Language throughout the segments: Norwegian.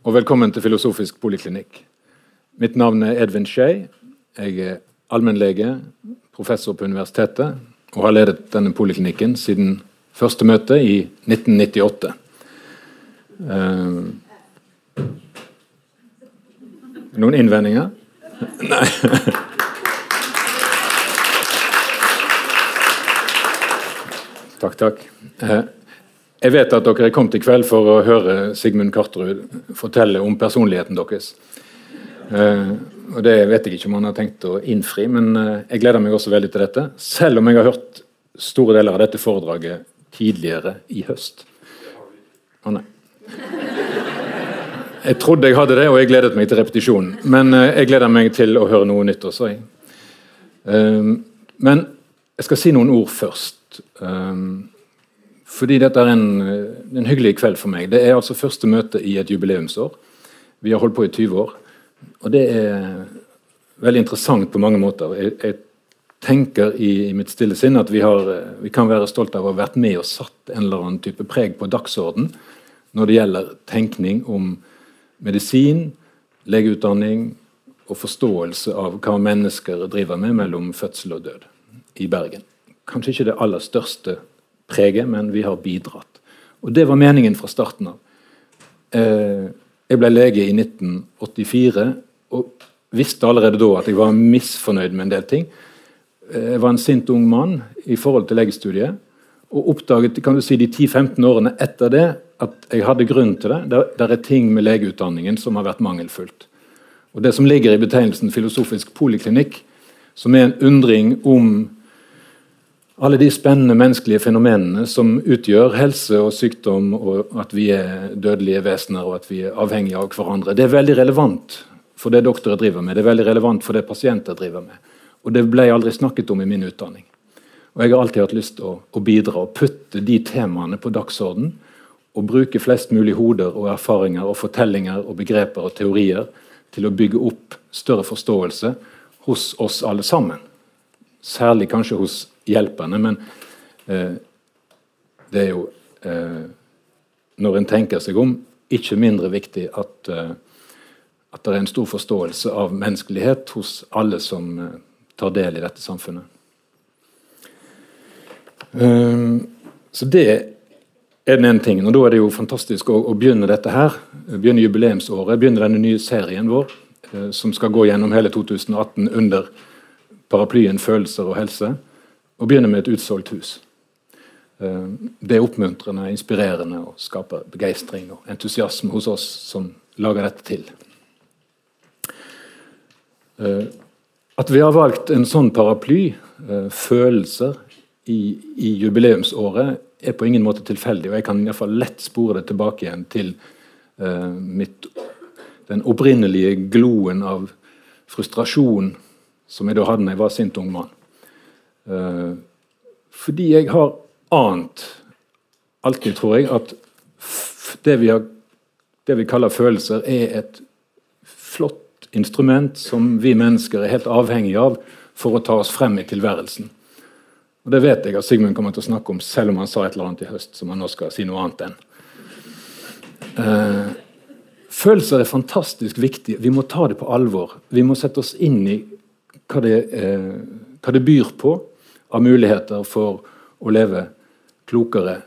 og velkommen til Filosofisk poliklinikk. Mitt navn er Edvin Skei. Jeg er allmennlege, professor på universitetet og har ledet denne poliklinikken siden første møte i 1998. Uh, noen innvendinger? Nei. takk, takk. Uh, jeg vet at dere er kommet i kveld for å høre Sigmund Karterud fortelle om personligheten deres. Uh, og Det vet jeg ikke om han har tenkt å innfri, men uh, jeg gleder meg også veldig til dette. Selv om jeg har hørt store deler av dette foredraget tidligere i høst. Å nei. Jeg trodde jeg hadde det, og jeg gledet meg til repetisjonen. Men uh, jeg gleder meg til å høre noe nytt også. men jeg skal si noen ord først. Um, fordi dette er en, en, hyggelig kveld for meg. Det er altså første møte i et jubileumsår. Vi har holdt på i 20 år. Og det er veldig interessant på mange måter. Jeg, jeg tenker i, i, mitt stille sinn at vi, har, vi, kan være stolt av å ha vært med og satt en eller annen type preg på dagsorden når det gjelder tenkning om medisin, legeutdanning og forståelse av hva mennesker driver med mellom fødsel og død i Bergen. Kanskje ikke det aller største prege, men vi har bidratt. Og Det var meningen fra starten av. Eh, jeg ble lege i 1984 og visste allerede da at jeg var misfornøyd med en del ting. Eh, jeg var en sint ung mann i forhold til legestudiet og oppdaget kan du si, de 10-15 årene etter det at jeg hadde grunn til det. Der, der er ting med legeutdanningen som har vært mangelfullt. Og Det som ligger i betegnelsen filosofisk poliklinikk, som er en undring om alle de spennende menneskelige fenomenene som utgjør helse og sykdom, og at vi er dødelige vesener og at vi er avhengige av hverandre. Det er veldig relevant for det doktorer driver med, det er veldig relevant for det pasienter driver med. Og det ble aldri snakket om i min utdanning. Og Jeg har alltid hatt lyst til å, å bidra og putte de temaene på dagsorden. Og bruke flest mulig hoder og erfaringer og fortellinger og begreper og teorier til å bygge opp større forståelse hos oss alle sammen. Særlig kanskje hos hjelpende, men eh, det er jo eh, Når en tenker seg om, ikke mindre viktig at, eh, at det er en stor forståelse av menneskelighet hos alle som eh, tar del i dette samfunnet. Um, så det er den ene tingen. og Da er det jo fantastisk å, å begynne dette her. Begynne jubileumsåret, begynne denne nye serien vår, eh, som skal gå gjennom hele 2018 under paraplyen følelser og helse og begynner med et utsolgt hus. Eh, det er oppmuntrende, inspirerende og skaper begeistring og entusiasme hos oss som lager dette til. Eh, at vi har valgt en sånn paraply, eh, følelser, i, i jubileumsåret, er på ingen måte tilfeldig. og Jeg kan i fall lett spore det tilbake igjen til mitt, den opprinnelige gloen av frustrasjon som jeg da hadde da jeg var sint ung mann. Uh, fordi jeg har ant alltid, tror jeg, at det vi, har, det vi kaller følelser, er et flott instrument som vi mennesker er helt avhengige av for å ta oss frem i tilværelsen. Og Det vet jeg at Sigmund kommer til å snakke om, selv om han sa et eller annet i høst som han nå skal si noe annet enn. Eh, følelser er fantastisk viktige. Vi må ta det på alvor. Vi må sette oss inn i hva det, eh, hva det byr på av muligheter for å leve klokere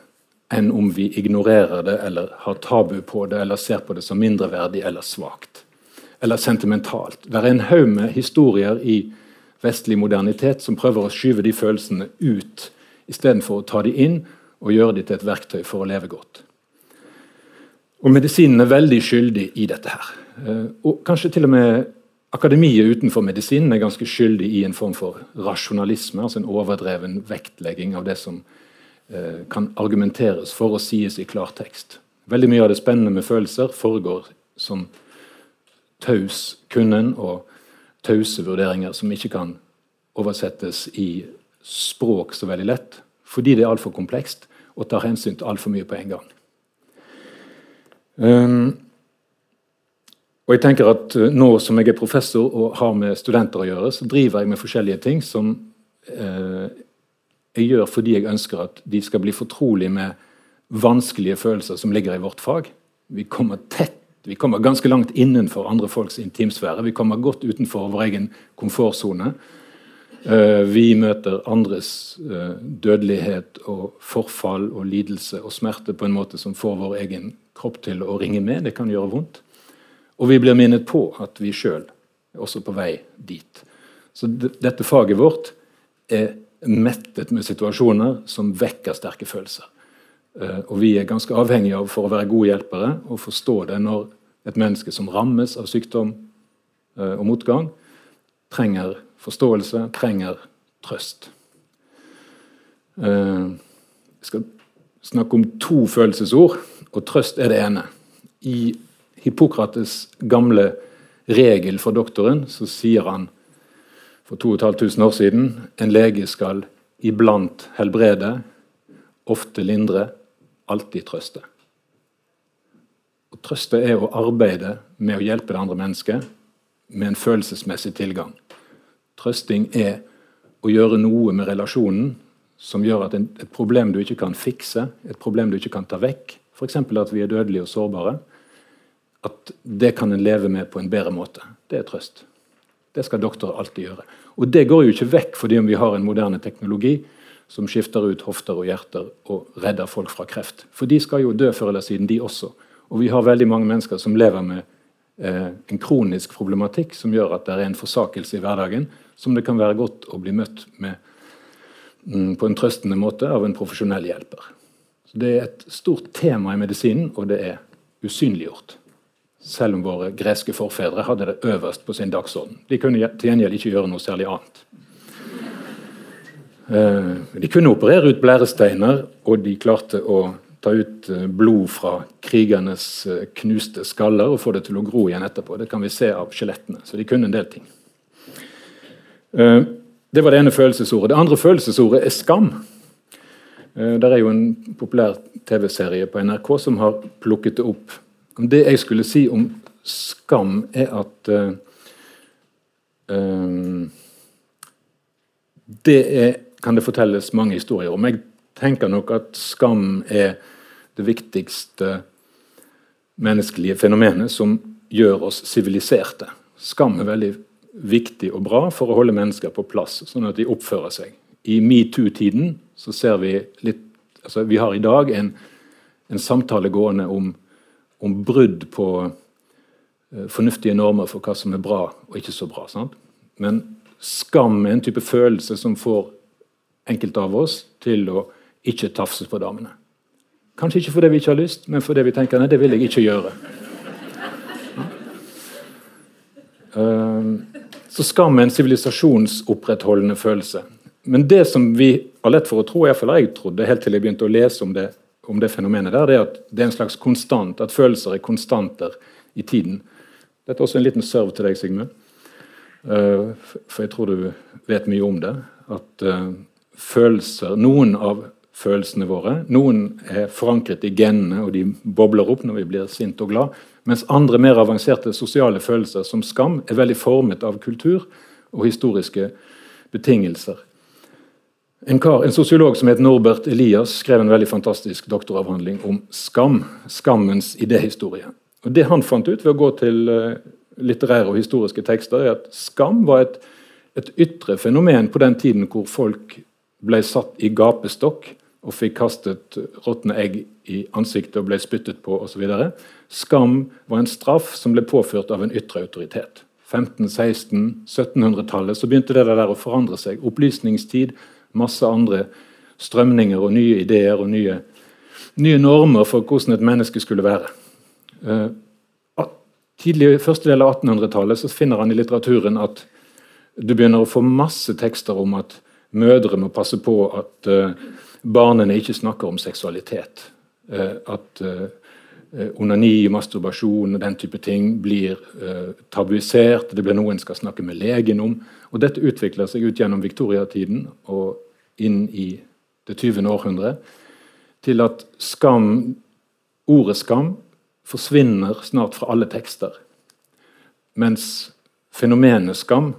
enn om vi ignorerer det eller har tabu på det eller ser på det som mindreverdig eller svakt. Eller sentimentalt. Det er en haug med historier i vestlig modernitet som prøver å skyve de følelsene ut istedenfor å ta de inn og gjøre de til et verktøy for å leve godt. Og Medisinen er veldig skyldig i dette. her. Eh, og Kanskje til og med Akademiet utenfor medisinen er ganske skyldig i en form for rasjonalisme, altså en overdreven vektlegging av det som eh, kan argumenteres for å sies i klartekst. Veldig mye av det spennende med følelser foregår som taus kunnen og tause vurderinger som ikke kan oversettes i språk så veldig lett, fordi det er altfor komplekst og tar hensyn til altfor mye på en gang. Um, og jeg tenker at eh, Nå som jeg er professor og har med studenter å gjøre, så driver jeg med forskjellige ting som eh, jeg gjør fordi jeg ønsker at de skal bli fortrolig med vanskelige følelser som ligger i vårt fag. Vi kommer tett Vi kommer ganske langt innenfor andre folks intimsfære. Vi kommer godt utenfor vår egen komfortsone. Eh, vi møter andres eh, dødelighet og forfall og lidelse og smerte på en måte som får vår egen kropp til å ringe med. Det kan gjøre vondt. Og vi blir minnet på at vi sjøl er også på vei dit. Så dette faget vårt er mettet med situasjoner som vekker sterke følelser. Eh, og vi er ganske avhengige av, for å være gode hjelpere, å forstå det når et menneske som rammes av sykdom og motgang, trenger forståelse, trenger trøst. Jeg skal snakke om to følelsesord, og trøst er det ene. I Hippokrates gamle regel for doktoren så sier han for 2500 år siden en lege skal iblant helbrede, ofte lindre, alltid trøste. Å trøste er å arbeide med å hjelpe det andre mennesket med en følelsesmessig tilgang. Trøsting er å gjøre noe med relasjonen som gjør at en, et problem du ikke kan fikse, et problem du ikke kan ta vekk, f.eks. at vi er dødelige og sårbare, at det kan en leve med på en bedre måte. Det er trøst. Det skal doktorer alltid gjøre. Og det går jo ikke vekk fordi om vi har en moderne teknologi som skifter ut hofter og hjerter og redder folk fra kreft. For de skal jo dø før eller siden, de også. Og vi har veldig mange mennesker som lever med eh, en kronisk problematikk som gjør at det er en forsakelse i hverdagen som det kan være godt å bli møtt med mm, på en trøstende måte av en profesjonell hjelper. Så Det er et stort tema i medisinen, og det er usynliggjort. Selv om våre greske forfedre hadde det øverst på sin dagsorden. De kunne til gjengjeld ikke gjøre noe særlig annet. Eh, de kunne operere ut blæresteiner, og de klarte å ta ut eh, blod fra krigernes eh, knuste skaller og få det til å gro igjen etterpå. Det kan vi se av skjelettene. Så de kunne en del ting. Det var det ene følelsesordet. Det andre følelsesordet er skam. Det er jo en populær TV-serie på NRK som har plukket det opp. Det jeg skulle si om skam, er at uh, um, Det er, kan det fortelles mange historier om. Jeg tenker nok at skam er det viktigste menneskelige fenomenet som gjør oss siviliserte. Skam er veldig viktig og bra for å holde mennesker på plass, sånn at de oppfører seg. I metoo-tiden så ser vi litt altså Vi har i dag en, en samtale gående om, om brudd på uh, fornuftige normer for hva som er bra og ikke så bra. Sant? Men skam er en type følelse som får enkelte av oss til å ikke tafse på damene. Kanskje ikke fordi vi ikke har lyst, men fordi vi tenker nei, det vil jeg ikke gjøre. Uh, så skam er en sivilisasjonsopprettholdende følelse. Men det som vi har lett for å tro, iallfall jeg trodde helt til jeg begynte å lese om det, om det fenomenet, der, det er at det er en slags konstant, at følelser er konstanter i tiden. Dette er også en liten serv til deg, Sigmund. Uh, for jeg tror du vet mye om det. At uh, følelser, noen av følelsene våre, noen er forankret i genene, og de bobler opp når vi blir sint og glad. Mens andre mer avanserte sosiale følelser, som skam, er veldig formet av kultur og historiske betingelser. En, en sosiolog som het Norbert Elias, skrev en veldig fantastisk doktoravhandling om skam. Skammens idéhistorie. Og Det han fant ut ved å gå til uh, litterære og historiske tekster, er at skam var et, et ytre fenomen på den tiden hvor folk ble satt i gapestokk og fikk kastet råtne egg i ansiktet og ble spyttet på osv. Skam var en straff som ble påført av en ytre autoritet. 15-, 16-, 1700-tallet så begynte det der å forandre seg. Opplysningstid, masse andre strømninger og nye ideer og nye, nye normer for hvordan et menneske skulle være. Uh, tidlig første del av 1800-tallet så finner han i litteraturen at du begynner å få masse tekster om at mødre må passe på at uh, barnene ikke snakker om seksualitet. Uh, at Eh, onani, masturbasjon og den type ting blir tabuisert. Det blir noe en skal snakke med legen om. Og Dette utvikler seg ut gjennom viktoriatiden og inn i det 20. århundre til at skam, ordet skam forsvinner snart fra alle tekster. Mens fenomenet skam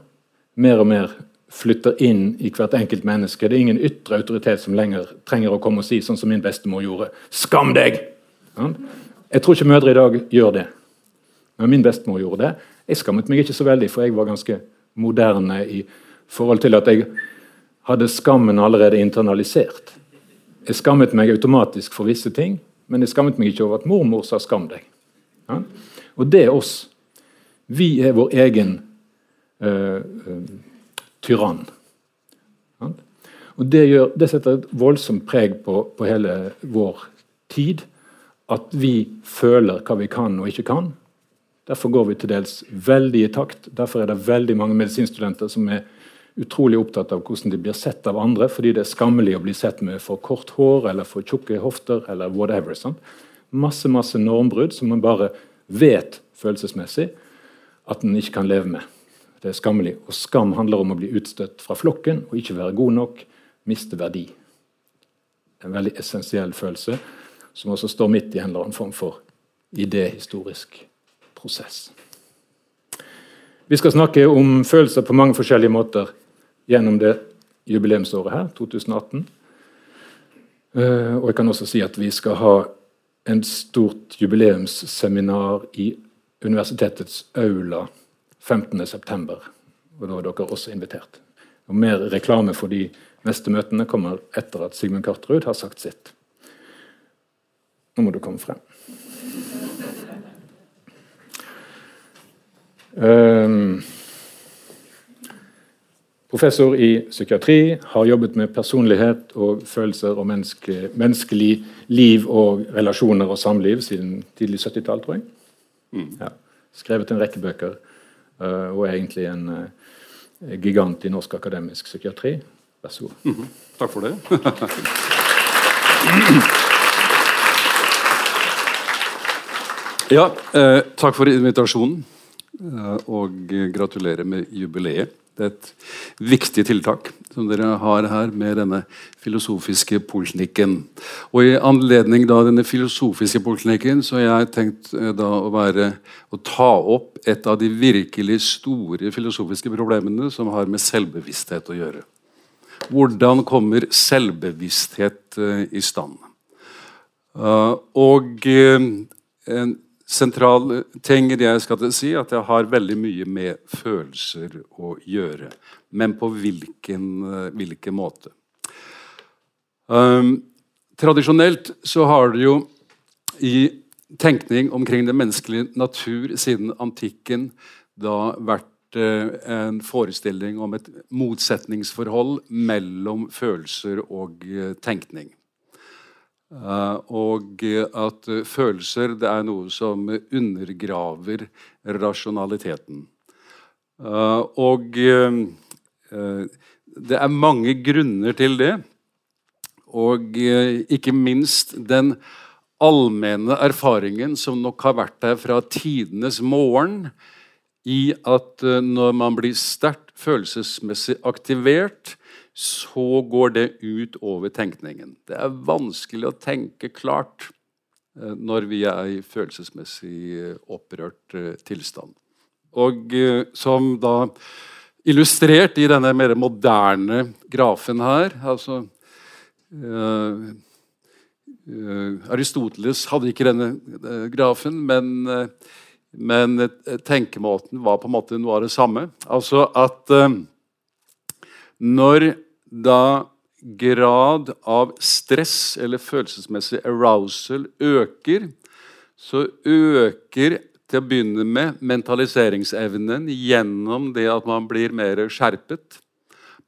mer og mer flytter inn i hvert enkelt menneske. Det er ingen ytre autoritet som lenger trenger å komme og si, sånn som min bestemor gjorde, 'Skam deg!' Jeg tror ikke mødre i dag gjør det. Men min bestemor gjorde det. Jeg skammet meg ikke så veldig, for jeg var ganske moderne i forhold til at jeg hadde skammen allerede internalisert. Jeg skammet meg automatisk for visse ting, men jeg skammet meg ikke over at mormor sa 'skam deg'. Ja? Og det er oss. Vi er vår egen uh, uh, tyrann. Ja? Og det, gjør, det, setter et voldsomt preg på, på hele vår tid. At vi føler hva vi kan og ikke kan. Derfor går vi til dels veldig i takt. Derfor er det veldig mange medisinstudenter som er utrolig opptatt av hvordan de blir sett av andre, fordi det er skammelig å bli sett med for kort hår eller for tjukke hofter eller whatever. Sant? Masse masse normbrudd som man bare vet følelsesmessig at en ikke kan leve med. Det er skammelig. Og skam handler om å bli utstøtt fra flokken og ikke være god nok, miste verdi. En veldig essensiell følelse som også står midt i en eller annen form for idéhistorisk prosess. Vi skal snakke om følelser på mange forskjellige måter gjennom det jubileumsåret her, 2018. Eh, og jeg kan også si at vi skal ha en stort jubileumsseminar i universitetets aula 15.9. Og da er dere også invitert. Og Mer reklame for de neste møtene kommer etter at Sigmund Karterud har sagt sitt. Nå må du komme frem. Um, Professor i psykiatri, har jobbet med personlighet og følelser og menneske, menneskelig liv og relasjoner og samliv siden tidlig 70-tall, tror jeg. Mm. Ja. Skrevet en rekke bøker uh, og er egentlig en uh, gigant i norsk akademisk psykiatri. Vær så god. Mm -hmm. Takk for det. ja, uh, takk for invitasjonen, og gratulerer med jubileet. Det er et viktig tiltak som dere har her med denne filosofiske poliklinikken. Og I anledning da denne filosofiske poliklinikken så har jeg tenkt eh, da å, være, å ta opp et av de virkelig store filosofiske problemene som har med selvbevissthet å gjøre. Hvordan kommer selvbevissthet uh, i stand? Og en sentral ting i det jeg skal si, at jeg har veldig mye med følelser å gjøre. Men på hvilken, eh, hvilken måte? Um, tradisjonelt så har det jo i tenkning omkring den menneskelige natur siden antikken da vært uh, en forestilling om et motsetningsforhold mellom følelser og uh, tenkning. Uh, og at følelser det er noe som undergraver rasjonaliteten. Uh, og det er mange grunner til det. Og ikke minst den allmenne erfaringen som nok har vært der fra tidenes morgen, i at når man blir sterkt følelsesmessig aktivert, så går det ut over tenkningen. Det er vanskelig å tenke klart eh, når vi er i følelsesmessig eh, opprørt eh, tilstand. Og som da illustrert i denne mer moderne grafen her altså uh, Aristoteles hadde ikke denne grafen, men, men tenkemåten var på en måte noe av det samme. Altså at når da grad av stress eller følelsesmessig arousal øker, så øker til å begynne med mentaliseringsevnen gjennom det at man blir mer skjerpet.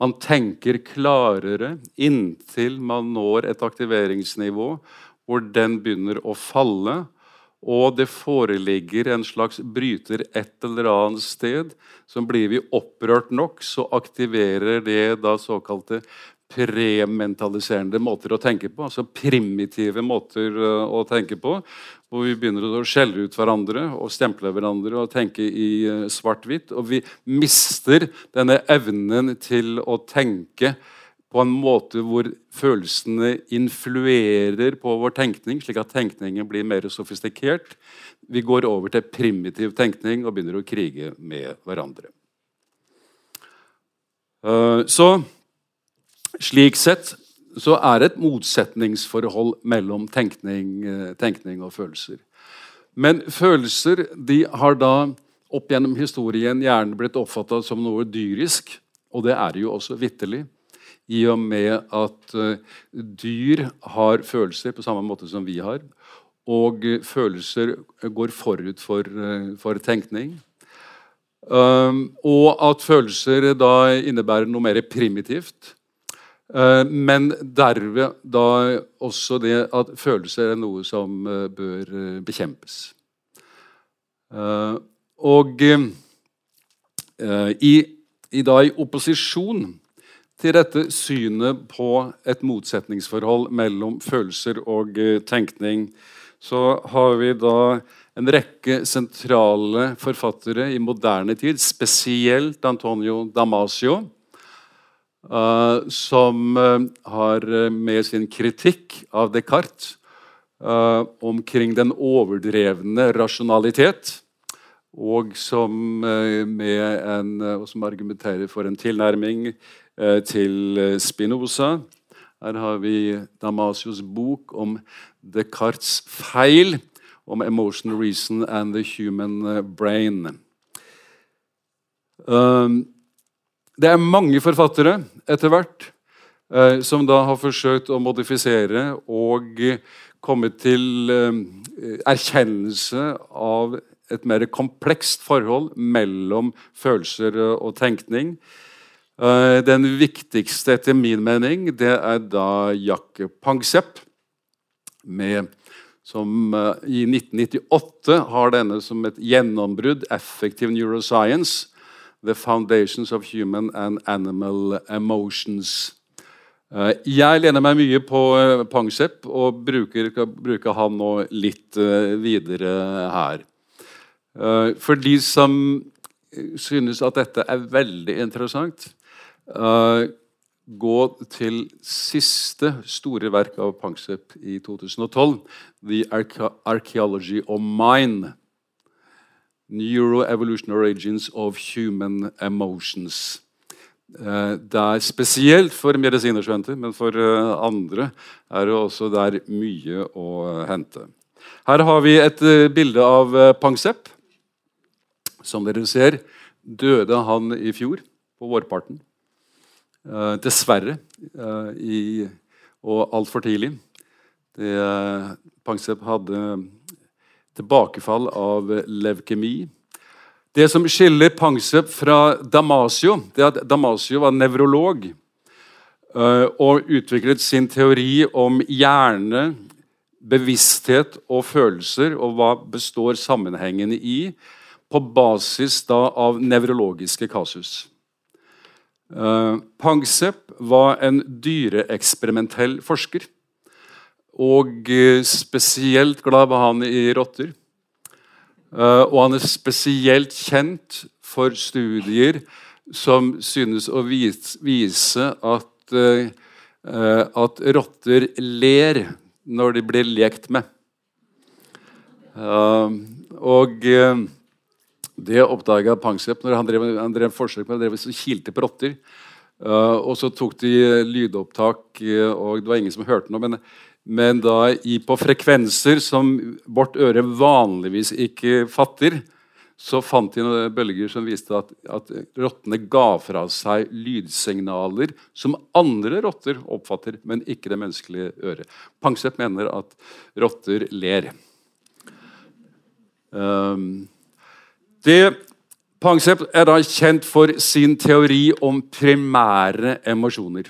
Man tenker klarere inntil man når et aktiveringsnivå hvor den begynner å falle, og det foreligger en slags bryter et eller annet sted, så blir vi opprørt nok, så aktiverer det da såkalte prementaliserende måter å tenke på. Altså primitive måter eh, å tenke på. Hvor vi begynner å skjelle ut hverandre og stemple hverandre og tenke i eh, svart-hvitt. Og vi mister denne evnen til å tenke på en måte hvor følelsene influerer på vår tenkning, slik at tenkningen blir mer sofistikert. Vi går over til primitiv tenkning og begynner å krige med hverandre. Eh, så slik sett så er det et motsetningsforhold mellom tenkning, eh, tenkning og følelser. Men følelser de har da opp gjennom historien gjerne blitt oppfatta som noe dyrisk. Og det er det jo også vitterlig. I og med at uh, dyr har følelser på samme måte som vi har. Og uh, følelser går forut for, uh, for tenkning. Um, og at følelser da innebærer noe mer primitivt. men derved da også det at følelser er noe som bør bekjempes. og i i da i opposisjon til dette synet på et motsetningsforhold mellom følelser og uh, tenkning, så har vi da en rekke sentrale forfattere i moderne tid, spesielt Antonio Damasio, uh, som uh, har med sin kritikk av Descartes omkring den overdrevne rasjonalitet og som, eh, en, eh, og som argumenterer for en tilnærming eh, til Spinoza. Her har vi Damasios bok om Descartes' feil, om 'Emotional Reason and the Human Brain'. Det er mange forfattere etter hvert som da har forsøkt å modifisere og komme til erkjennelse av et mer komplekst forhold mellom følelser og tenkning. Eh, den viktigste, etter min mening, det er da Jack Pangsepp, med, som eh, i 1998 har denne som et gjennombrudd, Effective Neuroscience, The Foundations of Human and Animal Emotions. Eh, jeg lener meg mye på Pangsepp og bruker, bruker han nå litt videre her. For de som synes at dette er veldig interessant, gå til siste store verk av Pangsep i 2012, 'The Archaeology of Mind'. Neuroevolutionary Origins of Human Emotions. Eh, det er spesielt for medisinerstudenter, men for andre er det også der mye å hente. Her har vi et bilde av Pangsep. Som dere ser, døde han i fjor, på vårparten. Eh, dessverre. Eh, i, og altfor tidlig. Det, Pangsep hadde tilbakefall av leukemi. Det som skiller Pangsep fra Damasio, det er at Damasio var nevrolog eh, og utviklet sin teori om hjerne, bevissthet og følelser, og hva består sammenhengene i på basis da av nevrologiske kasus. Uh, Pangsep var en dyreeksperimentell forsker. Og uh, spesielt glad var han i rotter. Uh, og han er spesielt kjent for studier som synes å vise at, at rotter ler når de blir lekt med. og det oppdaga Pangsep når han drev, han drev forsøk med det, kilte på rotter. Uh, og så tok de lydopptak, uh, og det var ingen som hørte noe. Men, men da i, på frekvenser som vårt øre vanligvis ikke fatter, så fant de noen bølger som viste at, at rottene ga fra seg lydsignaler som andre rotter oppfatter, men ikke det menneskelige øret. Pangsep mener at rotter ler. Um, det Pangsep er da kjent for sin teori om primære emosjoner.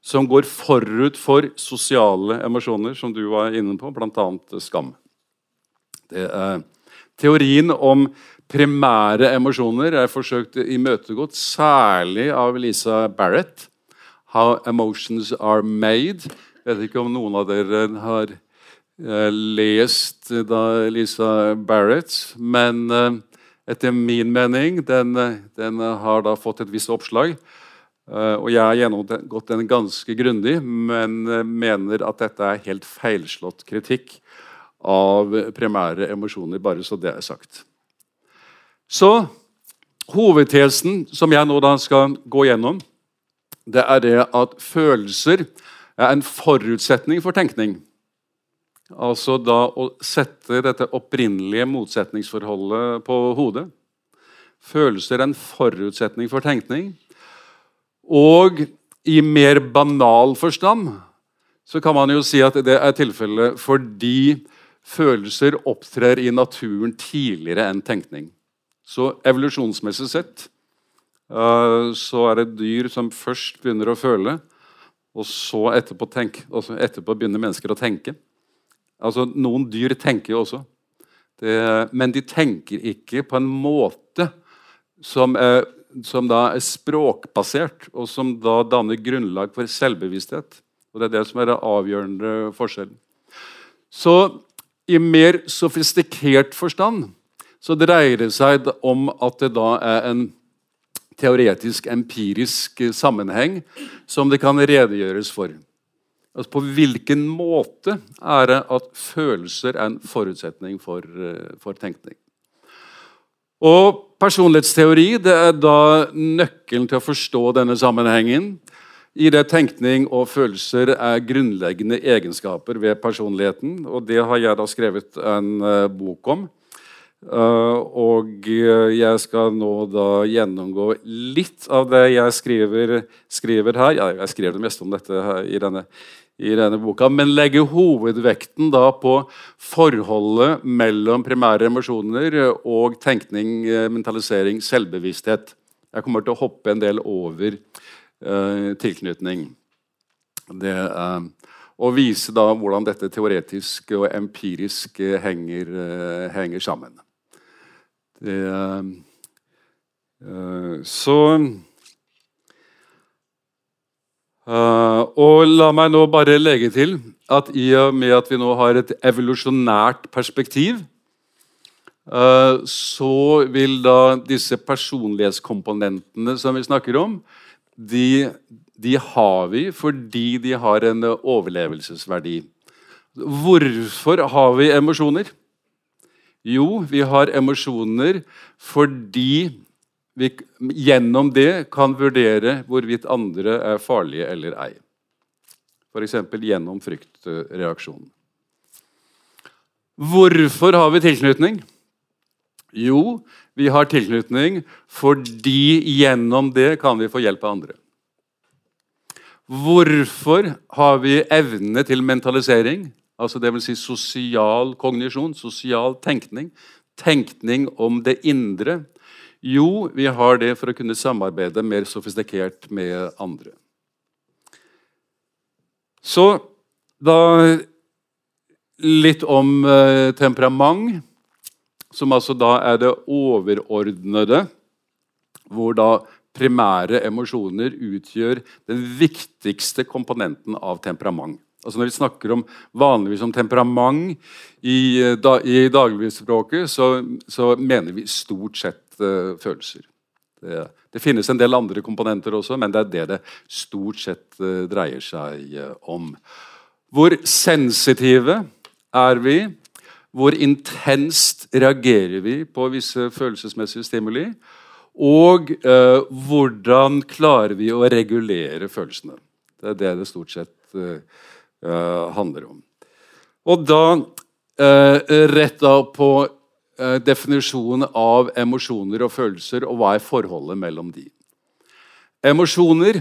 Som går forut for sosiale emosjoner, som du var inne på, bl.a. skam. Det er teorien om primære emosjoner er forsøkt imøtegått særlig av Lisa Barrett. 'How Emotions Are Made'. Jeg vet ikke om noen av dere har lest da Lisa Barrett, men eh, etter min mening den, den har da fått et visst oppslag. Eh, og jeg har gjennomgått den ganske grundig, men mener at dette er helt feilslått kritikk av primære emosjoner, bare så det er sagt. Så hovedtesen som jeg nå da skal gå gjennom, det er det at følelser er en forutsetning for tenkning. Altså da å sette dette opprinnelige motsetningsforholdet på hodet. Følelser er en forutsetning for tenkning. Og i mer banal forstand så kan man jo si at det er tilfellet fordi følelser opptrer i naturen tidligere enn tenkning. Så evolusjonsmessig sett uh, så er det dyr som først begynner å føle, og så etterpå, tenk, og så etterpå begynner mennesker å tenke. Altså, Noen dyr tenker jo også, det, men de tenker ikke på en måte som, er, som da er språkbasert, og som da danner grunnlag for selvbevissthet. Og Det er det som er den avgjørende forskjellen. Så i mer sofistikert forstand så dreier det seg om at det da er en teoretisk, empirisk sammenheng som det kan redegjøres for. Altså På hvilken måte er det at følelser er en forutsetning for, eh, for tenkning? Og Personlighetsteori det er da nøkkelen til å forstå denne sammenhengen. I det tenkning og følelser er grunnleggende egenskaper ved personligheten. og Det har jeg da skrevet en uh, bok om. Uh, og jeg skal nå da gjennomgå litt av det jeg skriver, skriver her. Jeg skrev det meste om dette her i denne i denne boka, men legger hovedvekten da på forholdet mellom primære emosjoner og tenkning, eh, mentalisering, selvbevissthet. Jeg kommer til å hoppe en del over eh, tilknytning. Det, eh, og vise da hvordan dette teoretisk og empirisk henger, eh, henger sammen. Det, så Uh, og la meg nå bare legge til at i og med at vi nå har et evolusjonært perspektiv, uh, så vil da disse personlighetskomponentene som vi snakker om, de, de har vi fordi de har en overlevelsesverdi. Hvorfor har vi emosjoner? Jo, vi har emosjoner fordi vi gjennom det kan vurdere hvorvidt andre er farlige eller ei. F.eks. gjennom fryktreaksjonen. Hvorfor har vi tilknytning? Jo, vi har tilknytning fordi gjennom det kan vi få hjelp av andre. Hvorfor har vi evne til mentalisering? Altså Dvs. Si sosial kognisjon, sosial tenkning. Tenkning om det indre jo, vi har det for å kunne samarbeide mer sofistikert med andre. Så da litt om eh, temperament, som altså da er det overordnede, hvor da primære emosjoner utgjør den viktigste komponenten av temperament. Altså Når vi snakker om vanligvis om temperament i, eh, da, i dagligspråket, så, så mener vi stort sett følelser. Det, det, finnes en del andre komponenter også, men det er det det stort sett uh, dreier seg uh, om. Hvor sensitive er vi? Hvor intenst reagerer vi på visse følelsesmessige stimuli? Og hvordan klarer vi å regulere følelsene? Det er det det stort sett handler om. Og da rett da på Eh, definisjonen av emosjoner og følelser, og hva er forholdet mellom de. Emosjoner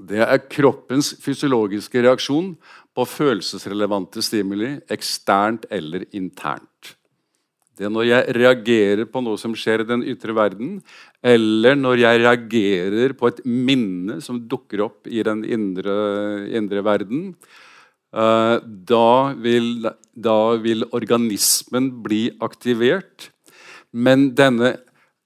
det er kroppens fysiologiske reaksjon på følelsesrelevante stimuli, eksternt eller internt. Det er når jeg reagerer på noe som skjer i den ytre verden, eller når jeg reagerer på et minne som dukker opp i den indre, indre verden, da vil, da vil, organismen bli aktivert. Men denne,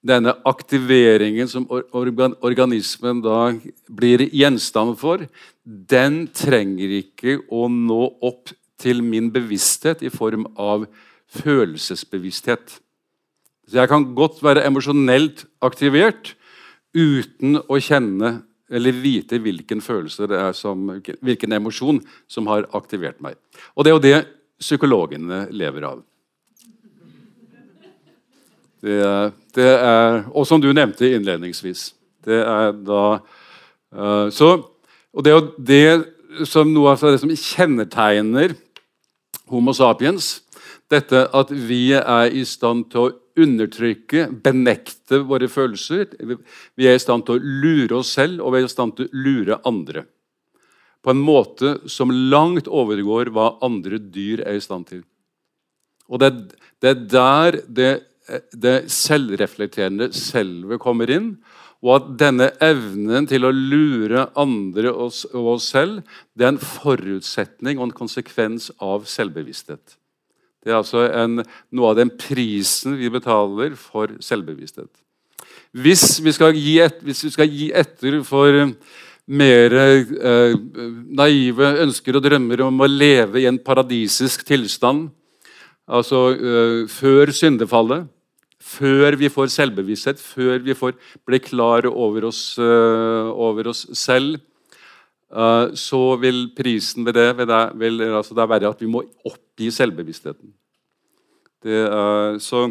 denne aktiveringen som organ, organismen da blir gjenstand for, den trenger ikke å nå opp til min bevissthet i form av følelsesbevissthet. Så jeg kan godt være emosjonelt aktivert uten å kjenne eller vite hvilken følelse det er som, hvilken emosjon som har aktivert meg. Og det er jo det psykologene lever av. Det det er, og som du nevnte innledningsvis. Det er da uh, så, Og det er jo det som noe av det som kjennetegner Homo sapiens. Dette at vi er i stand til å undertrykke, benekte våre følelser. Vi er i stand til å lure oss selv, og vi er i stand til å lure andre. På en måte som langt overgår hva andre dyr er i stand til. Og det, det er der det, det selvreflekterende selve kommer inn. Og at denne evnen til å lure andre og oss selv det er en forutsetning og en konsekvens av selvbevissthet. Det er altså en, noe av den prisen vi betaler for selvbevissthet. Hvis vi skal gi, et, vi skal gi etter for mer eh, naive ønsker og drømmer om å leve i en paradisisk tilstand, altså eh, før syndefallet, før vi får selvbevissthet, før vi får bli klar over oss, uh, over oss selv, så vil prisen ved det, ved det, vil, altså det være at vi må oppgi selvbevisstheten. Det, uh, så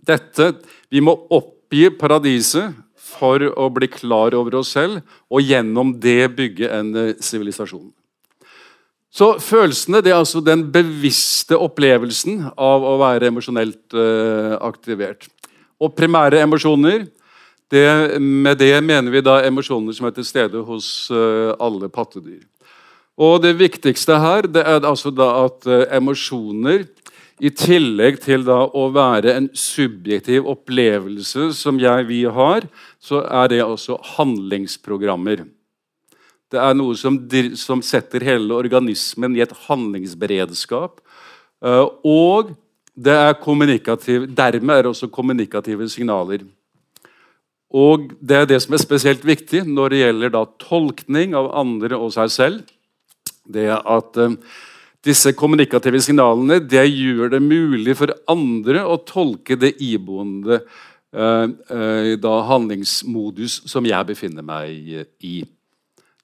dette Vi må oppgi paradiset for å bli klar over oss selv, og gjennom det bygge en sivilisasjon. Så følelsene det er altså den bevisste opplevelsen av å være emosjonelt aktivert. Og primære emosjoner det, Med det mener vi da emosjoner som er til stede hos uh, alle pattedyr. Og Det viktigste her det er altså da at uh, emosjoner, i tillegg til da å være en subjektiv opplevelse som jeg, vi har, så er det også handlingsprogrammer. Det er noe som, som setter hele organismen i et handlingsberedskap. Uh, og det er kommunikativ, dermed er det også kommunikative signaler. Og Det er det som er spesielt viktig når det gjelder da tolkning av andre og seg selv. Det er at uh, disse kommunikative signalene det gjør det mulig for andre å tolke det iboende uh, da handlingsmodus som jeg befinner meg i.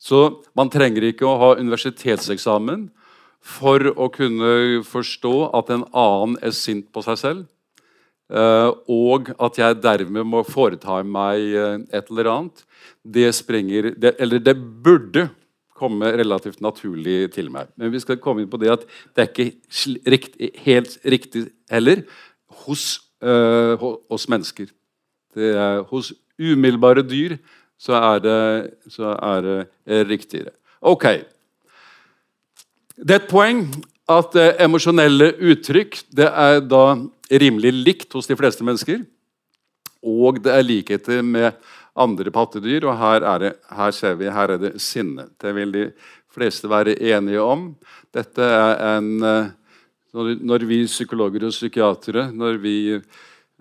Så man trenger ikke å ha universitetseksamen for å kunne forstå at en annen er sint på seg selv, eh, og at jeg dermed må foreta meg eh, et eller annet. Det springer Eller det burde komme relativt naturlig til meg. Men vi skal komme inn på det at det er ikke riktig, helt riktig heller hos, øh, hos mennesker. Det er hos umiddelbare dyr så er det, så er det riktigere. Ok. Det er et poeng at eh, emosjonelle uttrykk det er da rimelig likt hos de fleste mennesker. Og det er likheter med andre pattedyr, og her, er det, her ser vi her er det sinne. Det vil de fleste være enige om. Dette er en eh, Når vi psykologer og psykiatere når vi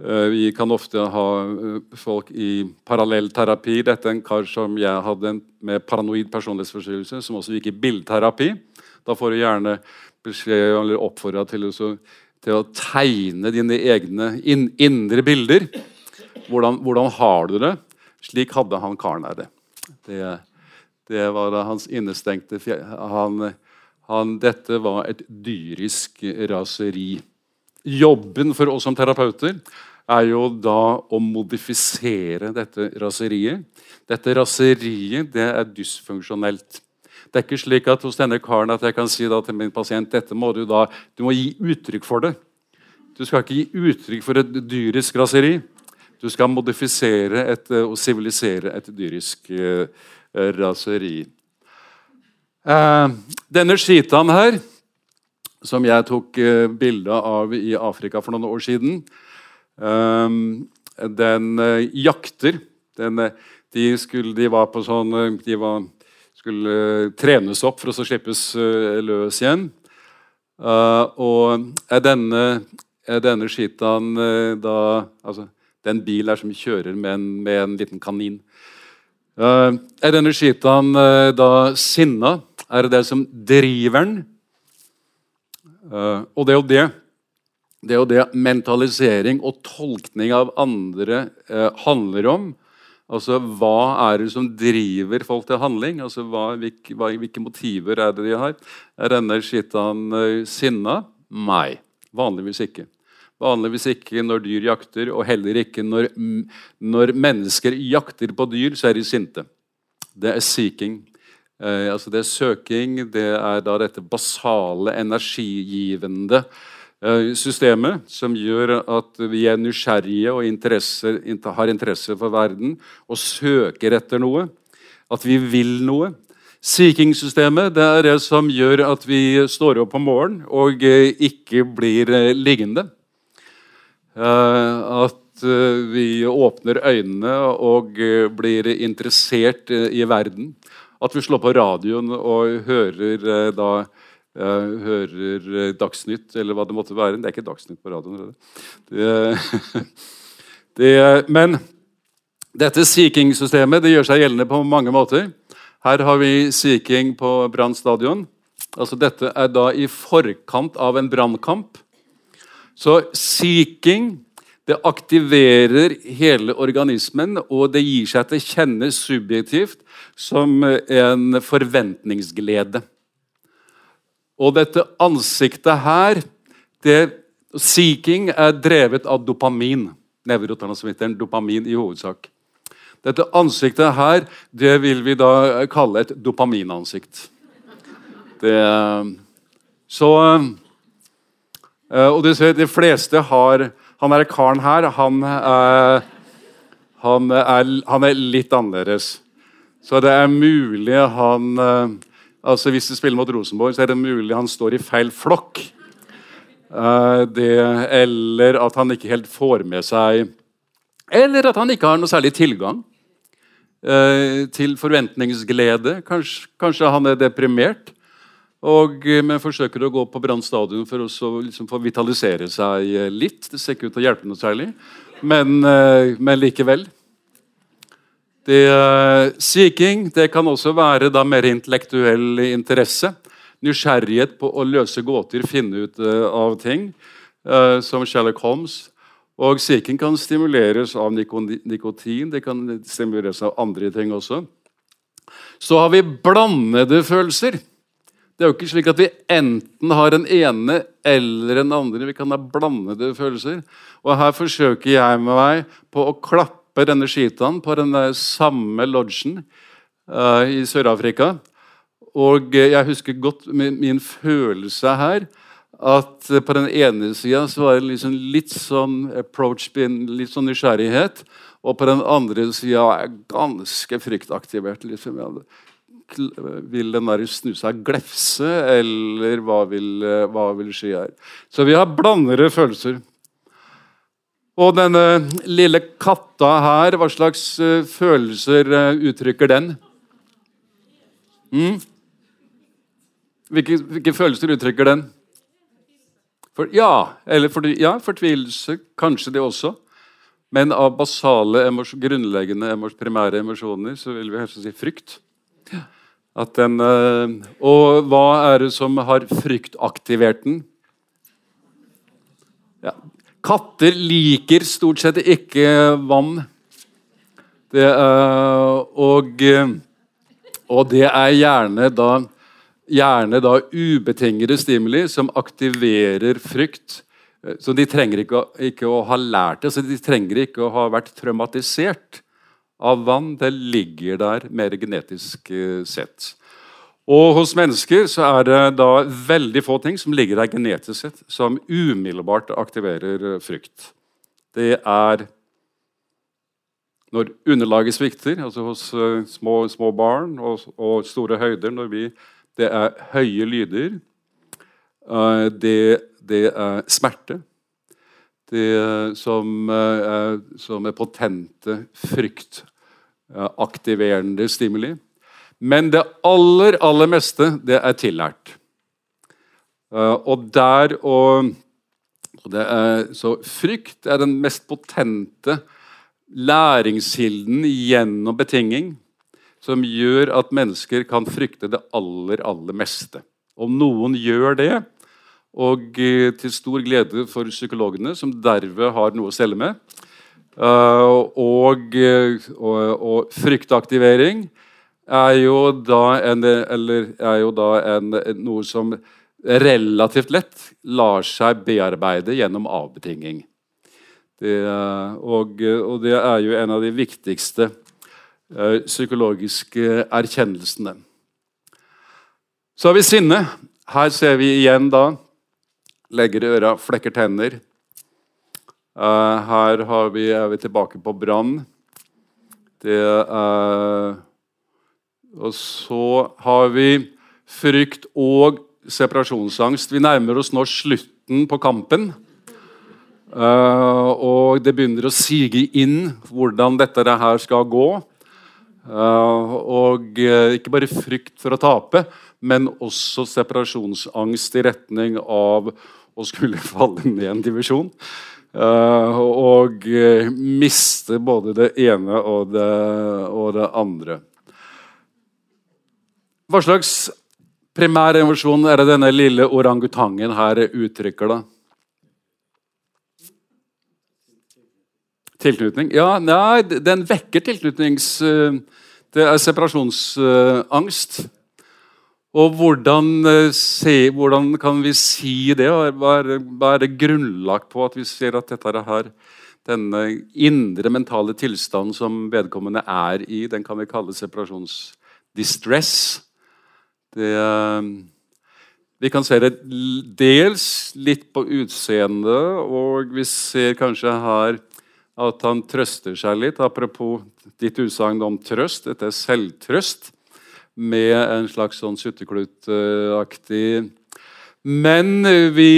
Eh, vi kan ofte ha eh, folk i parallellterapi. Dette er en kar som jeg hadde med paranoid personlighetsforstyrrelse, som også gikk i bildterapi. Da får du gjerne beskjed eller oppfordra til, til, å tegne dine egne in, indre bilder. Hvordan, hvordan, har du det? Slik hadde han karen der det. det. Det var hans innestengte han, han, Dette var et dyrisk raseri. Jobben for oss som terapeuter er jo da å modifisere dette raseriet. Dette raseriet det er dysfunksjonelt. Det er ikke slik at hos denne karen at jeg kan si til min pasient dette må du da, du må gi uttrykk for det. Du skal ikke gi uttrykk for et dyrisk raseri. Du skal modifisere et, og sivilisere et dyrisk uh, raseri. Uh, denne skitaen her som jeg tok eh, bilde av i Afrika for noen år siden. Ehm, den eh, jakter. Den, eh, de, skulle, de, var på sånn De var, skulle trenes opp for å så slippes løs igjen. og er denne, er denne skitaen da altså, Det er en bil der som kjører med en, med en liten kanin. er denne skitaen da sinna? Er det det som driver den? Og det jo det det er jo det mentalisering og tolkning av andre handler om. Altså, Hva er det som driver folk til handling? Altså, hva, hvilke, hvilke, motiver er det de har? Er denne skittan uh, sinna? Nei. Vanligvis ikke. Vanligvis ikke når dyr jakter, og heller ikke når, når mennesker jakter på dyr, så er de sinte. Det er seeking. Eh, altså det er søking, det er da dette basale, energigivende eh, systemet som gjør at vi er nysgjerrige og interesse, har interesse for verden og søker etter noe. At vi vil noe. Seeking-systemet det er det som gjør at vi står opp om morgenen og eh, ikke blir eh, liggende. Eh, at vi åpner øynene og blir interessert i verden. At vi slår på radioen og hører da hører Dagsnytt, eller hva det måtte være. Det er ikke Dagsnytt på radioen. Det, det, men dette seeking-systemet det gjør seg gjeldende på mange måter. Her har vi Sea på Brann stadion. Altså dette er da i forkant av en brannkamp. Så seeking det aktiverer hele organismen, og det gir seg til kjenne subjektivt som en forventningsglede. Og dette ansiktet her det, Seeking er drevet av dopamin. Nevrotransmitteren dopamin i hovedsak. Dette ansiktet her det vil vi da kalle et dopaminansikt. Det, så eh, Og du ser, de fleste har Han er karen her, han er, han er, han er litt annerledes. Så det er mulig han eh, altså Hvis du spiller mot Rosenborg, så er det mulig han står i feil flokk. Eh, det, eller at han ikke helt får med seg Eller at han ikke har noe særlig tilgang Eh, til forventningsglede. Kanskje, kanskje, han er deprimert. Og, eh, men forsøker å gå på Brann stadion for å liksom få vitalisere seg litt. Det ser ikke ut til å hjelpe noe særlig, men, men likevel. Det, seeking det kan også være da mer intellektuell interesse. Nysgjerrighet på å løse gåter, finne ut av ting. som Sherlock Holmes og Seeking kan stimuleres av nikotin, det kan stimuleres av andre ting også. Så har vi blandede følelser. Det er jo ikke slik at vi enten har den ene eller den andre. Vi kan ha blandede følelser. Og her forsøker jeg med meg på å klappe denne skitaen på den samme lodgen uh, i Sør-Afrika. Og jeg husker godt min, min følelse her at på den ene sida var det liksom litt sånn approach, litt sånn nysgjerrighet. Og på den andre sida er jeg ganske fryktaktivert. Liksom. Vil den der snusa glefse, eller hva vil, hva vil skje her? Så vi har blandede følelser. Og denne lille katta her, hva slags uh, følelser uh, uttrykker den? Mm? Hvilke, hvilke følelser uttrykker den? For, ja, eller for, ja, fortvilelse. Kanskje det også. Men av basale, grunnleggende primære emosjoner så vil vi helst si frykt. Den, eh, og hva er det som har fryktaktivert den? Ja. Katter liker stort sett ikke vann. Det, og, og det er gjerne da gjerne da ubetingede stimuli som aktiverer frykt. Eh, så De trenger ikke ikke å ha lært det, så de trenger ikke å ha vært traumatisert av vann. Det ligger der mer genetisk eh, sett. Og hos mennesker så er det da veldig få ting som ligger der genetisk sett, som umiddelbart aktiverer eh, frykt. Det er når underlaget svikter, altså hos små, små barn og, og, store høyder, når vi det er høye lyder. Eh, det, det er smerte. Det som, som er potente, fryktaktiverende stimuli. Men det aller, aller meste, det er tillært. Eh, og der og, og er, Så frykt er den mest potente læringskilden gjennom betinging som gjør at mennesker kan frykte det aller, aller meste. Om noen gjør det, og eh, til stor glede for psykologene, som derved har noe å stelle med, eh, og, og, og fryktaktivering er jo da, en, er jo da en, noe som relativt lett lar seg bearbeide gjennom avbetinging. Det, og, og, det er jo en av de viktigste Eh, psykologiske erkjennelsene. Så har vi sinne. Her ser vi igjen da legger øra, flekker tenner. Uh, her vi, er vi tilbake på brann. Det er Og så har vi frykt og separasjonsangst. Vi nærmer oss nå slutten på kampen. Uh, og det begynner å sige inn hvordan dette her skal gå. Uh, og uh, ikke bare frykt for å tape, men også separasjonsangst i retning av å skulle falle ned en divisjon. og miste både det ene og det, og det andre. Hva slags primær emosjon er det denne lille orangutangen her uttrykker? da? Tilknytning? Ja, nei, den vekker tilknytnings... Eh, det er separasjonsangst. Og hvordan, eh, se, hvordan, kan vi si det? Hva er, det grunnlagt på at vi ser at dette her, denne indre mentale tilstanden som vedkommende er i, den kan vi kalle separasjonsdistress? Det, eh, vi kan se det dels litt på utseendet, og vi ser kanskje her at han trøster seg litt. Apropos ditt utsagn om trøst. Dette er selvtrøst med en slags sånn sutteklutaktig Men vi,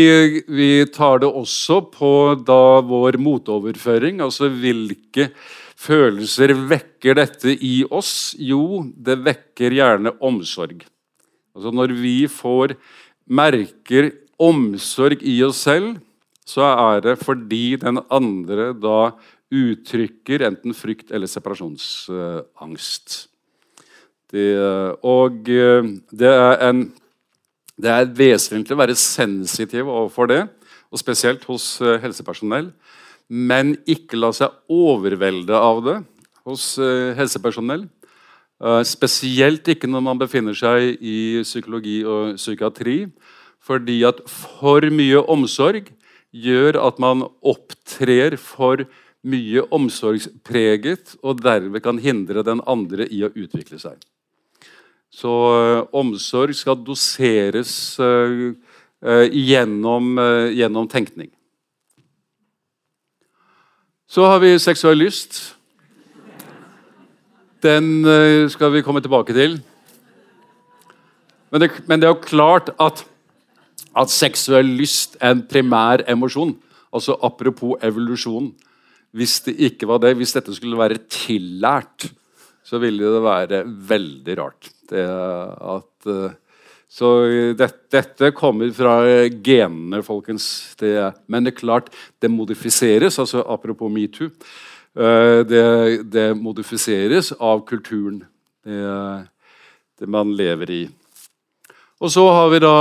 vi, tar det også på da vår motoverføring. Altså hvilke følelser vekker dette i oss? Jo, det vekker gjerne omsorg. Altså Når vi får merker omsorg i oss selv, så er det fordi den andre da uttrykker enten frykt eller separasjonsangst. Det, og eh, det er, en, det er vesentlig å være sensitiv overfor det, og spesielt hos eh, helsepersonell. Men ikke la seg overvelde av det hos eh, helsepersonell. Spesielt ikke når man befinner seg i psykologi og psykiatri. Fordi at for mye omsorg gjør at man opptrer for mye omsorgspreget, og derved kan hindre den andre i å utvikle seg. Så uh, omsorg skal doseres uh, gjennom, gjennom, tenkning. Så har vi seksuell lyst. Den skal vi komme tilbake til. Men det, men det er jo klart at at seksuell lyst er en primær emosjon. Altså Apropos evolusjon. Hvis det ikke var det, hvis dette skulle være tillært, så ville det være veldig rart. Det at, eh, så det, dette kommer fra genene, folkens. Det, men det er klart, det modifiseres. altså Apropos metoo. Eh, det, det modifiseres av kulturen det, det man lever i. Og så har vi da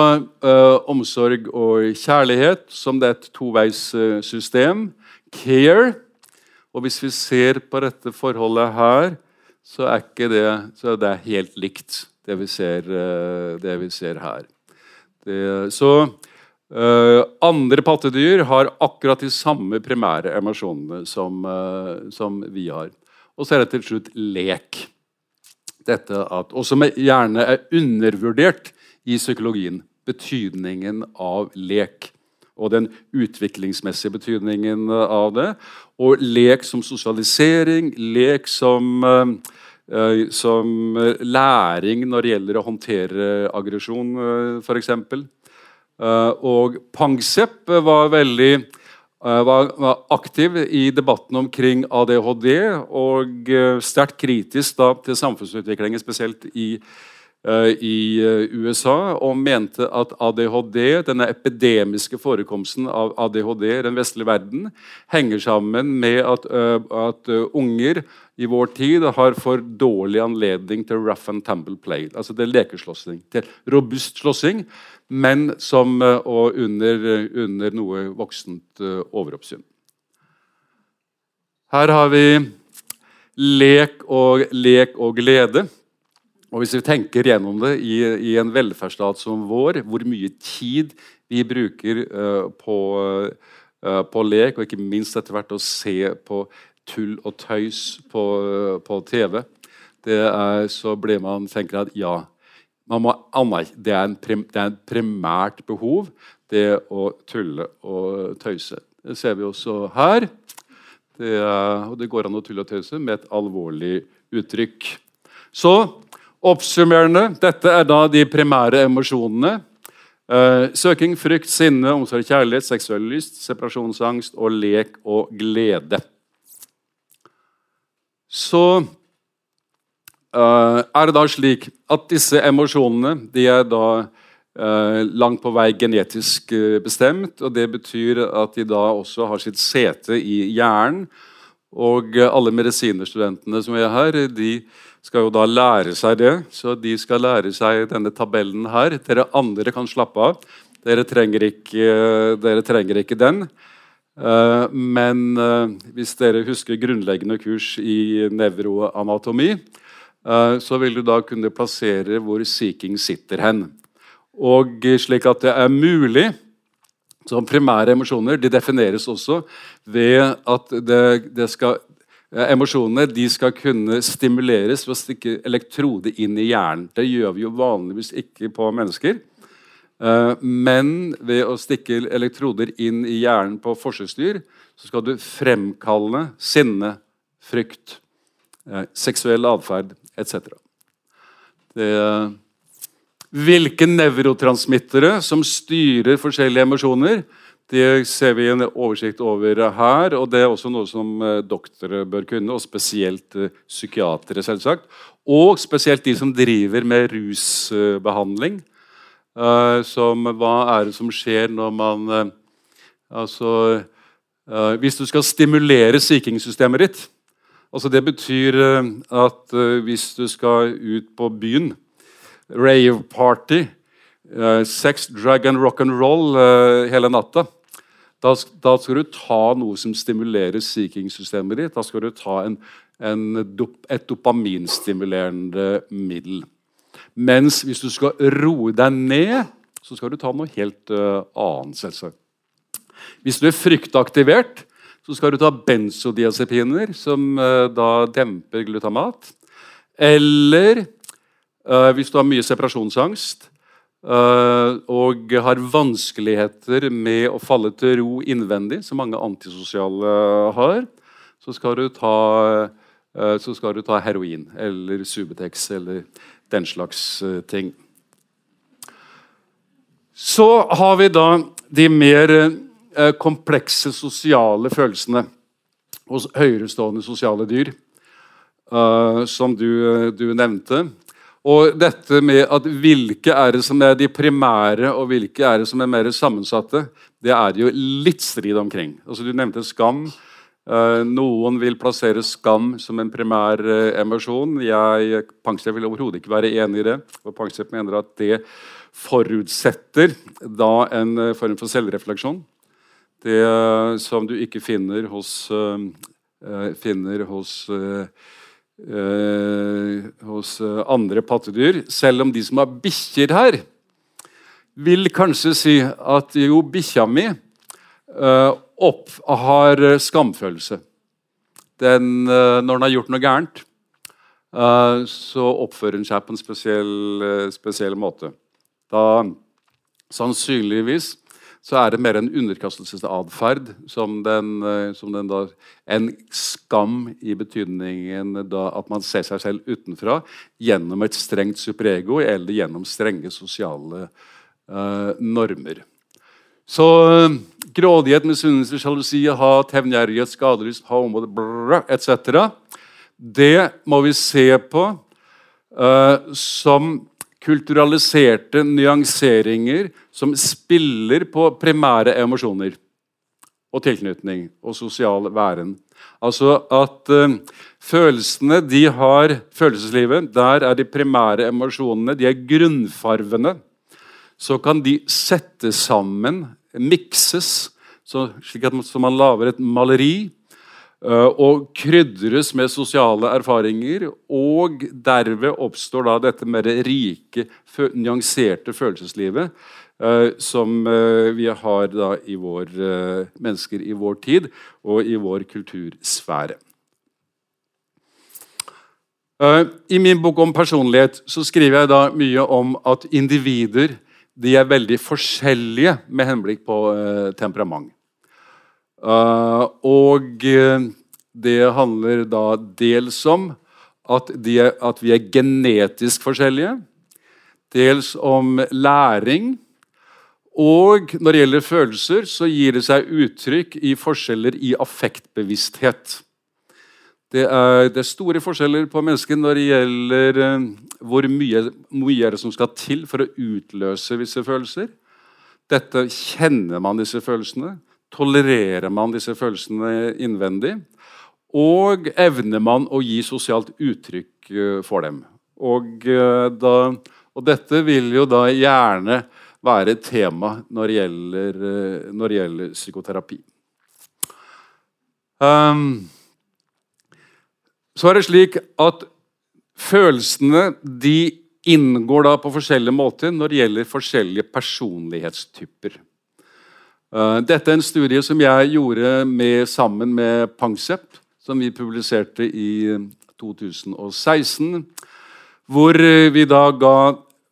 uh, omsorg og kjærlighet, som det er et toveissystem. Care. Og hvis vi ser på dette forholdet her, så er det, så er helt likt det vi ser, uh, det vi ser her. Det, så andre pattedyr har akkurat de samme primære emosjonene som, som vi har. Og så er det til slutt lek. Dette at, og som gjerne er undervurdert i psykologien betydningen av lek. Og den utviklingsmessige betydningen av det. Og lek som sosialisering, lek som, uh, som læring når det gjelder å håndtere aggresjon, f.eks. Uh, og Pangsepp var veldig var, var, aktiv i debatten omkring ADHD og sterkt kritisk da, til samfunnsutviklingen, spesielt i Eh, i eh, USA og mente at ADHD, denne epidemiske forekomsten av ADHD i den vestlige verden henger sammen med at, eh, at unger i vår tid har for dårlig anledning til rough and tumble play. Altså til lekeslåssing. Til robust slåssing, men som og under, under noe voksent overoppsyn. Her har vi lek og, lek og glede. Og Hvis vi tenker gjennom det i, i, en velferdsstat som vår, hvor mye tid vi bruker uh, på, uh, på, lek, og ikke minst etter hvert å se på tull og tøys på, uh, på TV, er, så blir man tenker at ja, Må, det, er prim, det er en primært behov, det å tulle og tøyse. Det ser vi også her. Det, er, og det går an å tulle og tøyse med et alvorlig uttrykk. Så oppsummerende dette er da de primære emosjonene. Uh, søking, frykt, sinne, omsorg, kjærlighet, seksuell lyst, separasjonsangst og lek og glede. Så uh, er det da slik at disse emosjonene de er da uh, langt på vei genetisk bestemt. og Det betyr at de da også har sitt sete i hjernen. Og alle medisinerstudentene som er her, de skal jo da lære seg det. Så de skal lære seg denne tabellen her. Dere andre kan slappe av. Dere trenger ikke, dere trenger ikke den. Eh, men eh, hvis dere husker grunnleggende kurs i nevroanatomi, eh, så vil du da kunne plassere hvor Seeking sitter hen. Og slik at det er mulig som primære emosjoner de defineres også ved at det, det skal emosjonene de skal kunne stimuleres ved å stikke elektrode inn i hjernen. Det gjør vi jo vanligvis ikke på mennesker. Eh, men ved å stikke elektroder inn i hjernen på forsøksdyr så skal du fremkalle sinne, frykt, eh, seksuell atferd etc. Hvilke nevrotransmittere som styrer forskjellige emosjoner, det ser vi en oversikt over her. og Det er også noe som eh, doktorer bør kunne, og spesielt eh, psykiatere. selvsagt. Og spesielt de som driver med rusbehandling. Uh, som, hva er det som skjer når man Altså Hvis du skal stimulere sykingssystemet ditt altså Det betyr at hvis du skal ut på byen, rave party, sex, drug and rock and roll hele natta da, da, skal du ta noe som stimulerer seeking-systemet ditt. Da skal du ta en, en, et dopaminstimulerende middel. Mens hvis du skal roe deg ned, så skal du ta noe helt uh, annet. selvsagt. Hvis du er fryktaktivert, så skal du ta benzodiazepiner, som uh, da demper glutamat. Eller uh, hvis du har mye separasjonsangst, og har vanskeligheter med å falle til ro innvendig, som mange antisosiale har, så skal du ta, så skal du ta heroin eller Subutex eller den slags uh, ting. Så har vi da de mer komplekse sosiale følelsene hos høyerestående sosiale dyr, som du, du nevnte. Og dette med at hvilke er det som er de primære, og hvilke er det som er mer sammensatte, det er det jo litt strid omkring. Altså, du nevnte skam. Uh, noen vil plassere skam som en primær uh, emosjon. Jeg Pangstad vil overhodet ikke være enig i det. og Pangstad mener at det forutsetter da en uh, form for selvrefleksjon. Det som du ikke finner hos, finner hos eh, hos eh, andre pattedyr. Selv om de som har bikkjer her, vil kanskje si at jo, bikkja mi eh, opp, har skamfølelse. Den, eh, når den har gjort noe gærent, eh, så oppfører den seg på en spesiell, eh, spesiell måte. Da sannsynligvis så er det mer en underkastelsesatferd som, eh, som den da, En skam i betydningen at man ser seg selv utenfra gjennom et strengt superego eller gjennom strenge sosiale uh, normer. Så uh, grådighet, misunnelse, sjalusi, hat, hevngjerrighet, skadelyst, etc. Det må vi se på uh, som kulturaliserte nyanseringer som spiller på primære emosjoner og tilknytning og sosial væren. Altså at uh, følelsene de har Følelseslivet, der er de primære emosjonene, de er grunnfarvene. Så kan de settes sammen, mikses, så, slik at man lager et maleri og krydres med sosiale erfaringer. Og derved oppstår da dette mer rike, nyanserte følelseslivet uh, som uh, vi har da i vår, mennesker i vår tid og i vår kultursfære. I min bok om personlighet så skriver jeg da mye om at individer de er veldig forskjellige med henblikk på temperament. Uh, og det handler da dels om at, de, at, vi er genetisk forskjellige. Dels om læring. Og når det gjelder følelser, så gir det seg uttrykk i forskjeller i affektbevissthet. Det er, det er, store forskjeller på mennesker når det gjelder uh, hvor mye, mye som skal til for å utløse visse følelser. Dette Kjenner man disse følelsene? Tolererer man disse følelsene innvendig? Og evner man å gi sosialt uttrykk uh, for dem? Og, uh, da, og, dette vil jo da gjerne være et tema når det gjelder, når det gjelder psykoterapi. Um, så er det slik at følelsene de inngår da på forskjellige måter når det gjelder forskjellige personlighetstyper. Eh, dette er en studie som jeg gjorde med, sammen med Pangsep, som vi publiserte i 2016. Hvor vi da ga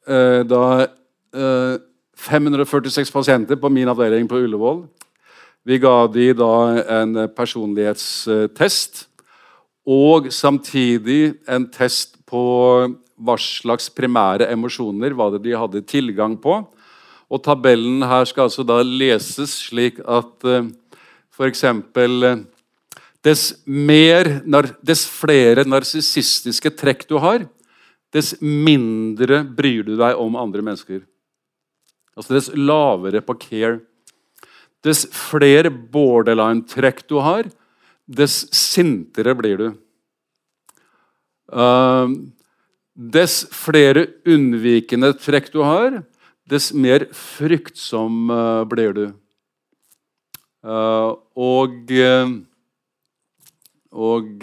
eh, da, 546 eh, pasienter på min avdeling på Ullevål. Vi ga de da en personlighetstest og samtidig en test på hva slags primære emosjoner var det de hadde tilgang på. Og Tabellen her skal altså da leses slik at eh, f.eks. Uh, dess, dess flere narsissistiske trekk du har, dess mindre bryr du deg om andre mennesker. Altså dess lavere på care. Dess flere borderline-trekk du har, dess sintere blir du. Uh, dess flere unnvikende trekk du har, dess mer fryktsom uh, blir du. Uh, og og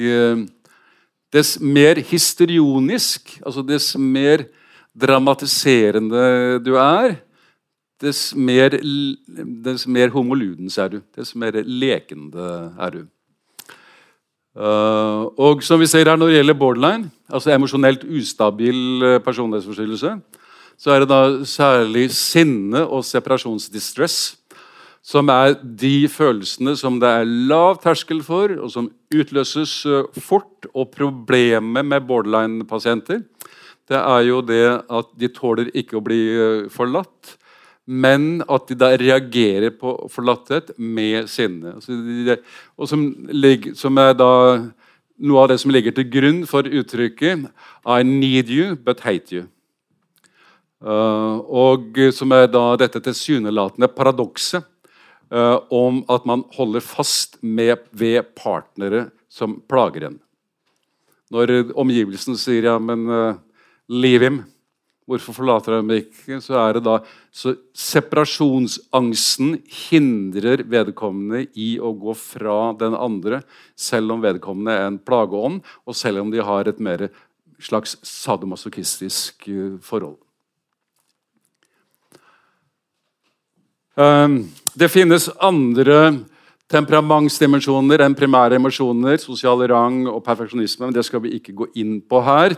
dess mer histrionisk, altså dess mer dramatiserende du er, dess mer, dess mer homoludens er du. Dess mer lekende er du. Uh, og som vi ser her Når det gjelder borderline, altså emosjonelt ustabil personlighetsforstyrrelse, så er det da særlig sinne og separasjonsdistress som er de følelsene som det er lav terskel for, og som utløses uh, fort. Og problemet med borderline-pasienter det er jo det at de tåler ikke å bli forlatt men at de da reagerer på forlatthet med sinne. Og som, som, er da noe av det som ligger til grunn for uttrykket 'I need you, but hate you'. Uh, og som er da dette tilsynelatende paradokset uh, om at man holder fast med, ved partnere som plager en. Når omgivelsen sier ja, men uh, leave him, Hvorfor forlater han ikke? Så er det da så Separasjonsangsten hindrer vedkommende i å gå fra den andre, selv om vedkommende er en plageånd, og selv om de har et mer slags sadomasochistisk eh, forhold. Det finnes andre temperamentsdimensjoner enn primære emosjoner, sosial rang og perfeksjonisme. men Det skal vi ikke gå inn på her.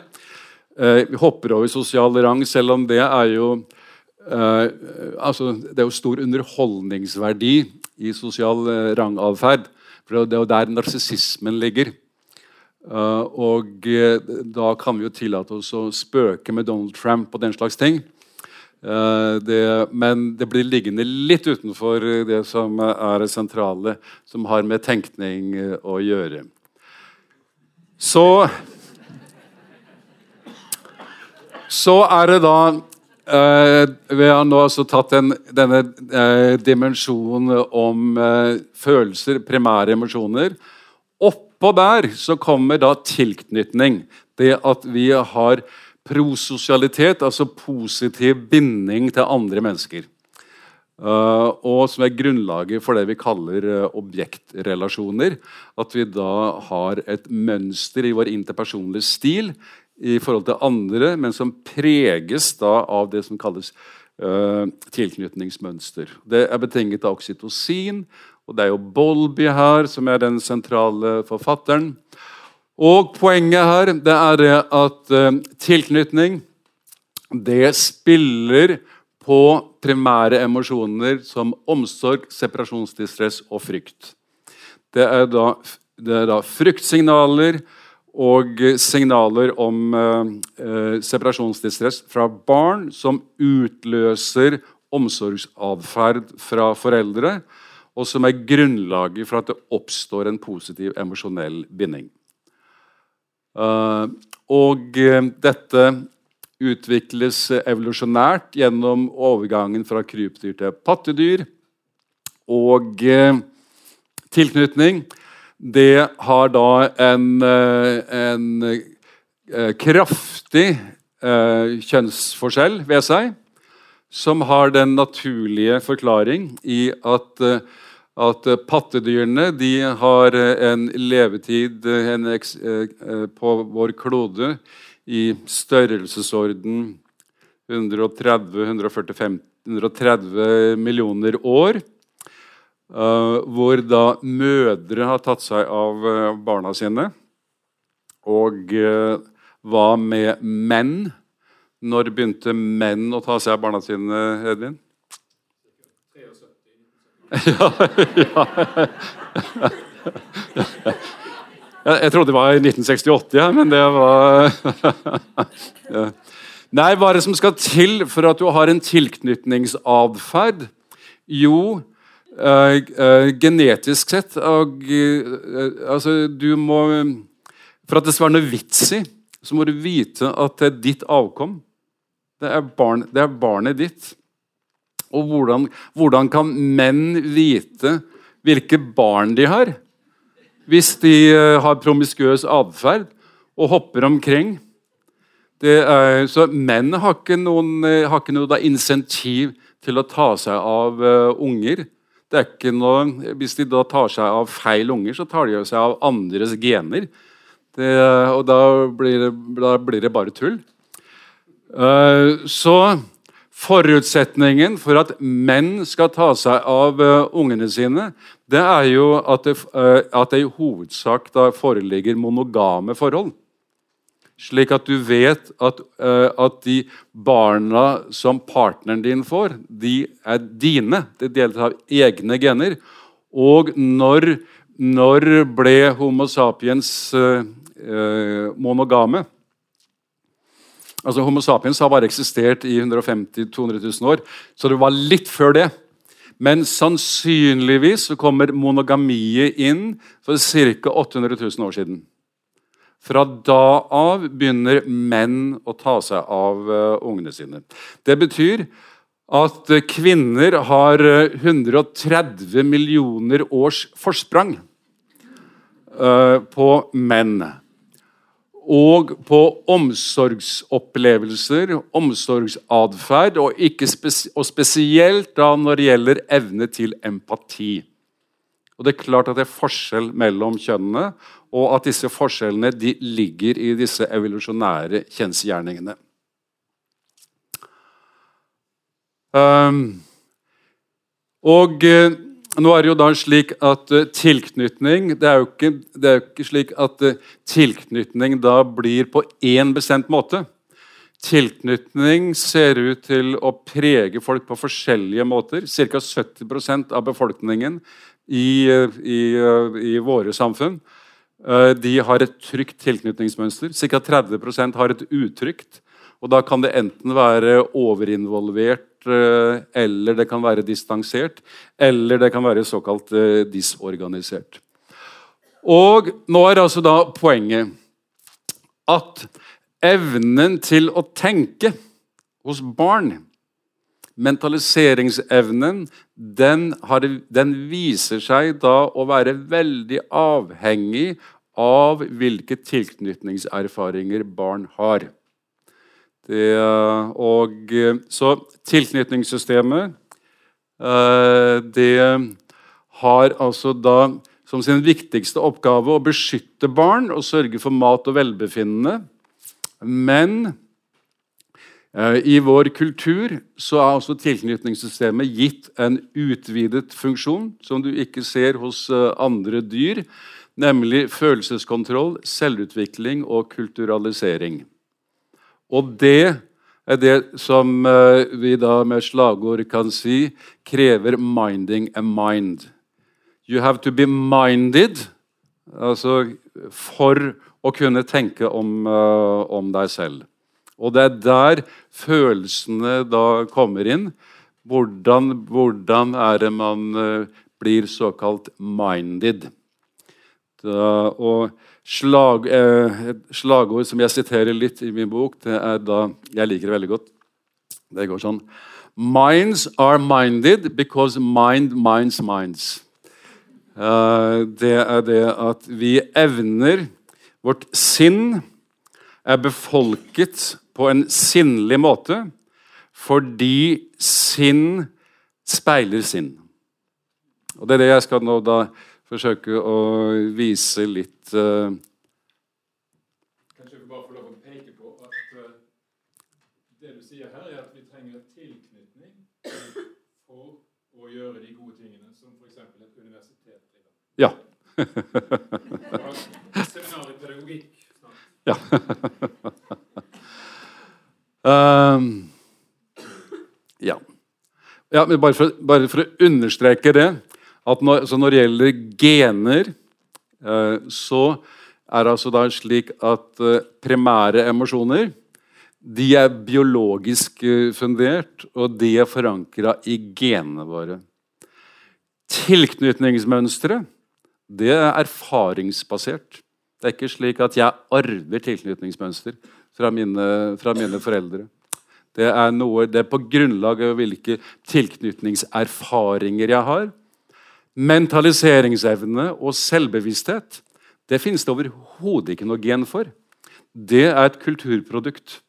Eh, vi hopper over sosial rang, selv om det er jo eh, altså, Det er jo stor underholdningsverdi i sosial eh, rangatferd. For det er jo der narsissismen ligger. Og da kan vi jo tillate oss å spøke med Donald Trump og den slags ting. Uh, det, men det blir liggende litt utenfor det som er det sentrale, som har med tenkning å gjøre. Så Så er det da eh, Vi har nå altså tatt den, denne eh, dimensjonen om eh, følelser, primære emosjoner. Oppå der så kommer da tilknytning. Det at vi har prososialitet, altså positiv binding til andre mennesker. Uh, og som er grunnlaget for det vi kaller uh, objektrelasjoner. At vi da har et mønster i vår interpersonlige stil i forhold til andre, men som preges da av det som kalles uh, tilknytningsmønster. Det er betinget av oksytocin, og det er jo Bolby her som er den sentrale forfatteren. Og poenget her det er at uh, tilknytning det spiller på primære emosjoner som omsorg, separasjonsdistress og frykt. Det er da, det er da fryktsignaler og signaler om eh, separasjonsdistress fra barn som utløser omsorgsatferd fra foreldre, og som er grunnlaget for at det oppstår en positiv emosjonell binding. Uh, og uh, dette utvikles evolusjonært gjennom overgangen fra krypdyr til pattedyr. Og uh, tilknytning det har da en, en kraftig kjønnsforskjell ved seg, som har den naturlige forklaring i at at eh, pattedyrene har eh, en levetid eh, en, på vår klode i størrelsesorden 130-130 millioner år. Hvor da mødre har tatt seg av barna sine. Og hva med menn? Når begynte menn å ta seg av barna sine, Edvin? Ja, ja. Jeg trodde det var i 1968, ja, men det var. Nei, hva er det som skal til for at du har en tilknytningsatferd? Jo, uh, uh, genetisk sett uh, Altså, du må For at det skal være noe vits i, så må du vite at det er ditt avkom. Det er, barn, det er barnet ditt. Og hvordan, hvordan kan menn vite hvilke barn de har, hvis de uh, har promiskuøs atferd og hopper omkring? Er, så menn har ikke noen, uh, har ikke noe insentiv til å ta seg av uh, unger. Det er ikke noe, hvis de da tar seg av feil unger, så tar de seg av andres gener. Det, og da blir, det, da blir, det, bare tull. så Forutsetningen for at menn skal ta seg av uh, ungene sine, det er jo at det, uh, at det i hovedsak foreligger monogame forhold. Slik at du vet at, uh, at, de barna som partneren din får, de er dine. De deles av egne gener. Og når, når ble Homo sapiens monogame? Altså Homo sapiens har bare eksistert i 150 200 000 år, så det var litt før det. Men sannsynligvis så kommer monogamiet inn for ca. 800 000 år siden. Fra da av begynner menn å ta seg av uh, ungene sine. Det betyr at kvinner har uh, 130 millioner års forsprang på menn og på omsorgsopplevelser, omsorgsatferd, og, og, spesielt da når det gjelder evne til empati. Og Det er klart at det er forskjell mellom kjønnene, og at disse forskjellene de ligger i disse evolusjonære kjensgjerningene. Um, og uh, nå er det jo da slik at uh, tilknytning det er, jo ikke, det er ikke slik at uh, tilknytning da blir på én bestemt måte. Tilknytning ser ut til å prege folk på forskjellige måter. Ca. 70% av befolkningen i, i, i våre samfunn de har et trygt tilknytningsmønster. Ca. 30% har et utrygt. Og Da kan det enten være overinvolvert Eh, eller det kan være distansert, eller det kan være såkalt eh, disorganisert. Og nå er altså da poenget at evnen til å tenke hos barn Mentaliseringsevnen den, har, den, viser seg da å være veldig avhengig av hvilke tilknytningserfaringer barn har. Det, og, så tilknytningssystemet eh, det har altså da som sin viktigste oppgave å beskytte barn og sørge for mat og velbefinnende. Men eh, i vår kultur så er altså tilknytningssystemet gitt en utvidet funksjon som du ikke ser hos eh, andre dyr. nemlig følelseskontroll, selvutvikling og kulturalisering. Og det er det som eh, vi da med slagord kan si krever 'minding a mind'. You have to be minded altså for å kunne tenke om, uh, om deg selv. Og det er der følelsene da kommer inn. Hvordan, hvordan er det man uh, blir såkalt minded? Da, og slag, eh, et slagord som jeg siterer litt i min bok, det er da Jeg liker det veldig godt. Det går sånn Minds are minded because mind minds minds. Eh, det er det at vi evner Vårt sinn er befolket på en sinnlig måte fordi sinn speiler sinn. Og Det er det jeg skal nå da forsøke å vise litt uh, Kanskje vi bare får lov å peke på at uh, det du sier her, er at vi trenger tilknytning for å gjøre de gode tingene, som f.eks. et universitet driver. Ja. Seminar i pedagogikk. Ja. um, ja. ja men bare for, bare for å understreke det når, så når det gjelder gener, eh, så er det altså da slik at eh, primære emosjoner de er biologisk eh, fundert, og de er forankra i genene våre. Tilknytningsmønstre det er erfaringsbasert. Det er ikke slik at jeg arver tilknytningsmønster fra mine, fra mine foreldre. Det er, noe, det er på grunnlag av hvilke tilknytningserfaringer jeg har. Mentaliseringsevne og selvbevissthet det finnes det overhodet ikke noe gen for. Det er et kulturprodukt.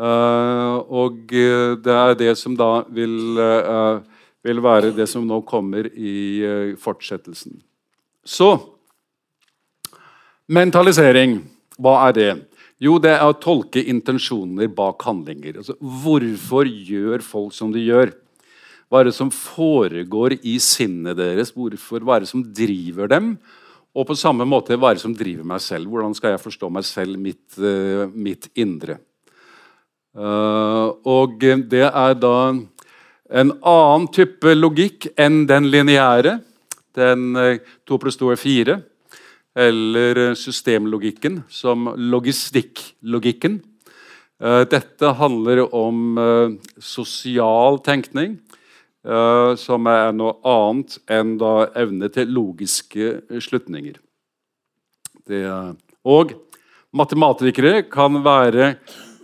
Eh, og eh, det er det som da vil, eh, vil være det som nå kommer i fortsettelsen. Så mentalisering, hva er det? Jo, det er å tolke intensjoner bak handlinger. Altså, hvorfor gjør folk som de gjør? Hva er det som foregår i sinnet deres? Hvorfor, hva er det som driver dem? Og på samme måte, hva er det som driver meg selv? Hvordan skal jeg forstå meg selv, mitt, uh, mitt indre? Uh, og det er da en annen type logikk enn den lineære. Den uh, to pluss to er fire. Eller systemlogikken, som logistikklogikken. Dette handler om sosial tenkning. Uh, som er noe annet enn da evne til logiske slutninger. Det, og matematikere kan være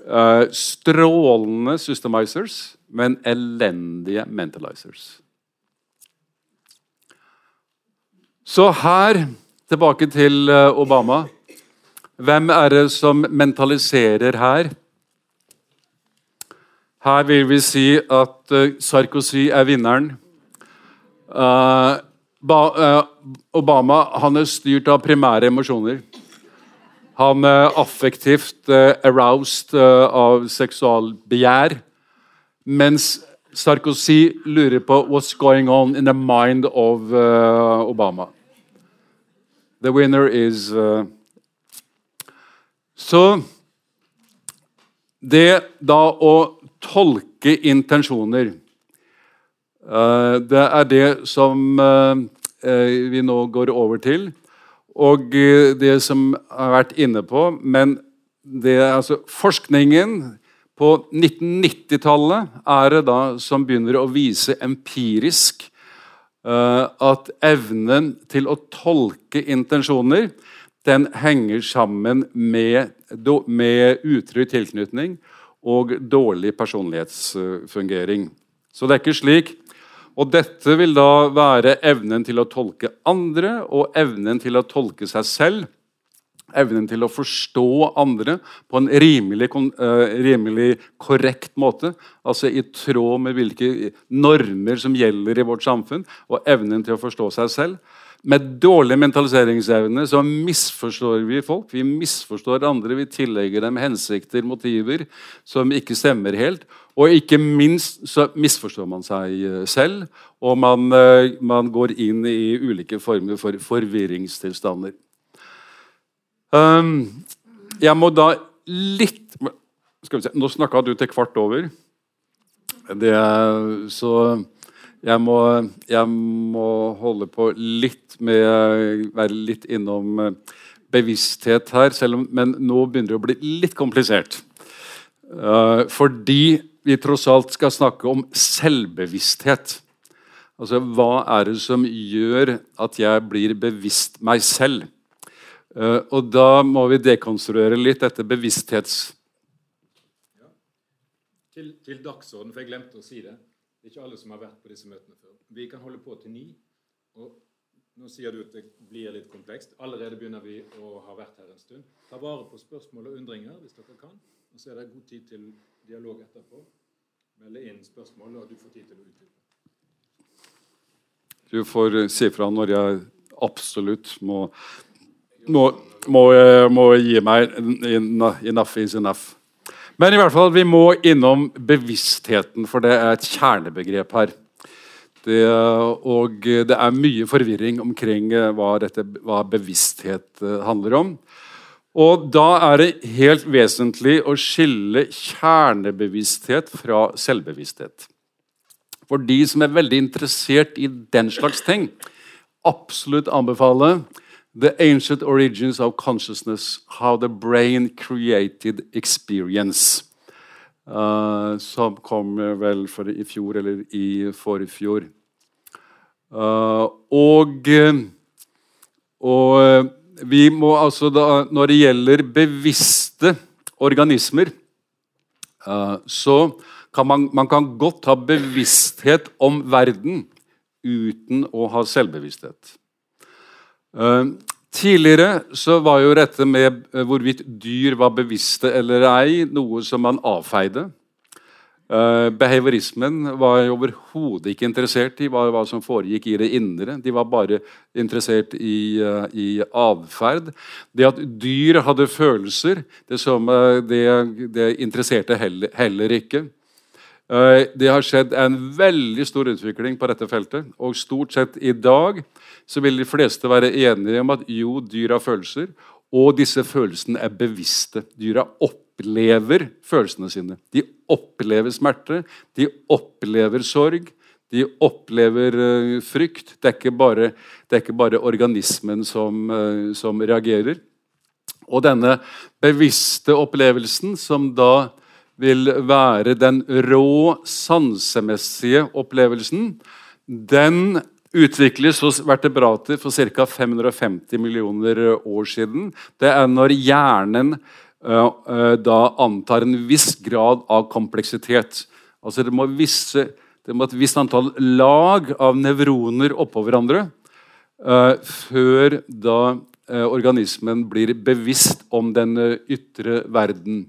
uh, strålende systemizers, men elendige mentalizers. Så her, tilbake til uh, Obama. Hvem er det som mentaliserer her? Her vil vi si at uh, Sarkozy er vinneren. Ba, uh, Obama han er styrt av primære emosjoner. Han er affektivt aroused av seksualbegjær. Mens Sarkozy lurer på what's going on in the mind of Obama. The winner is Så det da å tolke intensjoner eh, Det er det som eh, vi nå går over til. Og eh, det som har vært inne på Men det, altså, forskningen på 1990-tallet er det da som begynner å vise empirisk at evnen til å tolke intensjoner den henger sammen med, med utrygg tilknytning og dårlig personlighetsfungering. Så det er ikke slik. Og dette vil da være evnen til å tolke andre og evnen til å tolke seg selv. Evnen til å forstå andre på en rimelig, uh, rimelig korrekt måte. Altså i tråd med hvilke normer som gjelder i vårt samfunn. Og evnen til å forstå seg selv. Med dårlig mentaliseringsevne så misforstår vi folk. Vi misforstår andre. Vi tillegger dem hensikter, motiver, som ikke stemmer helt. Og ikke minst så misforstår man seg eh, selv, og man, eh, man går inn i ulike former for forvirringstilstander. Um, jeg må da litt Nå snakka du til kvart over. Det, så jeg må, jeg må, holde på litt med Være litt innom eh, bevissthet her, om, men nå begynner det å bli litt komplisert. Uh, fordi vi tross alt skal snakke om selvbevissthet. Altså, Hva er det som gjør at jeg blir bevisst meg selv? Uh, og Da må vi dekonstruere litt dette bevissthets... Ja. Til, til dagsorden, for jeg glemte å si det. Er ikke alle som har vært på disse møtene før. Vi kan holde på til ni. og Nå sier du at det blir litt komplekst. Allerede begynner vi å ha vært her en stund. Ta vare på spørsmål og undringer hvis dere kan. Og så er det god tid til dialog etterpå. Melde inn spørsmål, og du får tid til å utdype. Du får eh, si fra når jeg absolutt må, må, må, eh, må gi meg enough is enough. Men i hvert fall, vi må innom bevisstheten, for det er et kjernebegrep her. Det, og det er mye forvirring omkring eh, hva, dette, hva bevissthet eh, handler om. Og da er det helt vesentlig å skille kjernebevissthet fra selvbevissthet. For de som er veldig interessert i den slags ting, absolutt anbefale The Ancient Origins of Consciousness How the Brain Created Experience. Uh, som kom vel for i fjor eller i forfjor. Uh, og, og vi må altså da Når det gjelder bevisste organismer, uh, så kan man, man kan godt ha bevissthet om verden uten å ha selvbevissthet. Eh, tidligere så var jo dette med eh, hvorvidt dyr var bevisste eller ei, noe som man avfeide. Uh, behaviorismen var overhodet ikke interessert i hva, hva, som foregikk i det indre. De var bare interessert i, uh, i atferd. Det at dyr hadde følelser, det, som, uh, det, det interesserte heller, heller ikke. Det har skjedd en veldig stor utvikling på dette feltet. Og stort sett i dag så vil de fleste være enige om at jo, dyr har følelser, og disse følelsene er bevisste. Dyra opplever følelsene sine. De opplever smerte, de opplever sorg, de opplever uh, frykt. Det er, bare, det er, ikke bare, organismen som, uh, som reagerer. Og denne bevisste opplevelsen, som da vil være den rå, sansemessige opplevelsen, den utvikles hos vertebrater for ca. 550 millioner år siden. Det er når hjernen uh, uh, da antar en viss grad av kompleksitet. Altså Det må, visse, det må et visst antall lag av nevroner oppå hverandre uh, før da organismen blir bevisst om den ytre verden.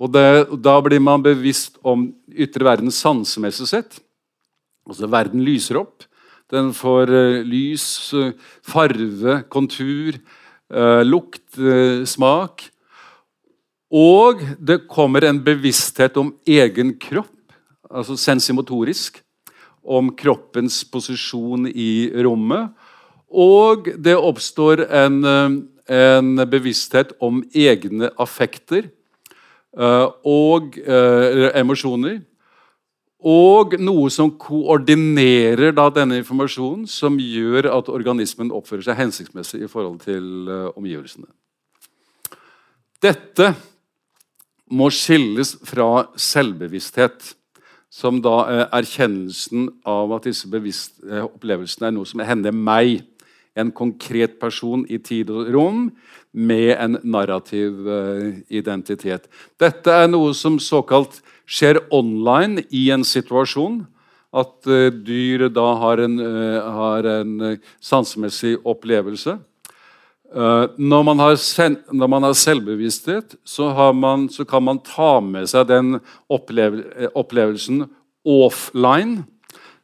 Og det, Da blir man bevisst om ytre verden sansemessig sett. Altså Verden lyser opp. Den får uh, lys, uh, farve, kontur, uh, lukt, smak. Og det kommer en bevissthet om egen kropp, altså sensimotorisk. Om kroppens posisjon i rommet. Og det oppstår en, en bevissthet om egne affekter og emosjoner. Og noe som koordinerer da denne informasjonen, som gjør at organismen oppfører seg hensiktsmessig i forhold til uh, omgivelsene. Dette må skilles fra selvbevissthet, som da er erkjennelsen av at disse uh, opplevelsene er noe som hender meg, en konkret person i tid og rom, med en narrativ identitet. Dette er noe som såkalt skjer online i en situasjon. At uh, dyret da har en, uh, har en uh, sansemessig opplevelse. Når man, når, man har selvbevissthet, så, man, så, kan man ta med seg den opplevel opplevelsen offline.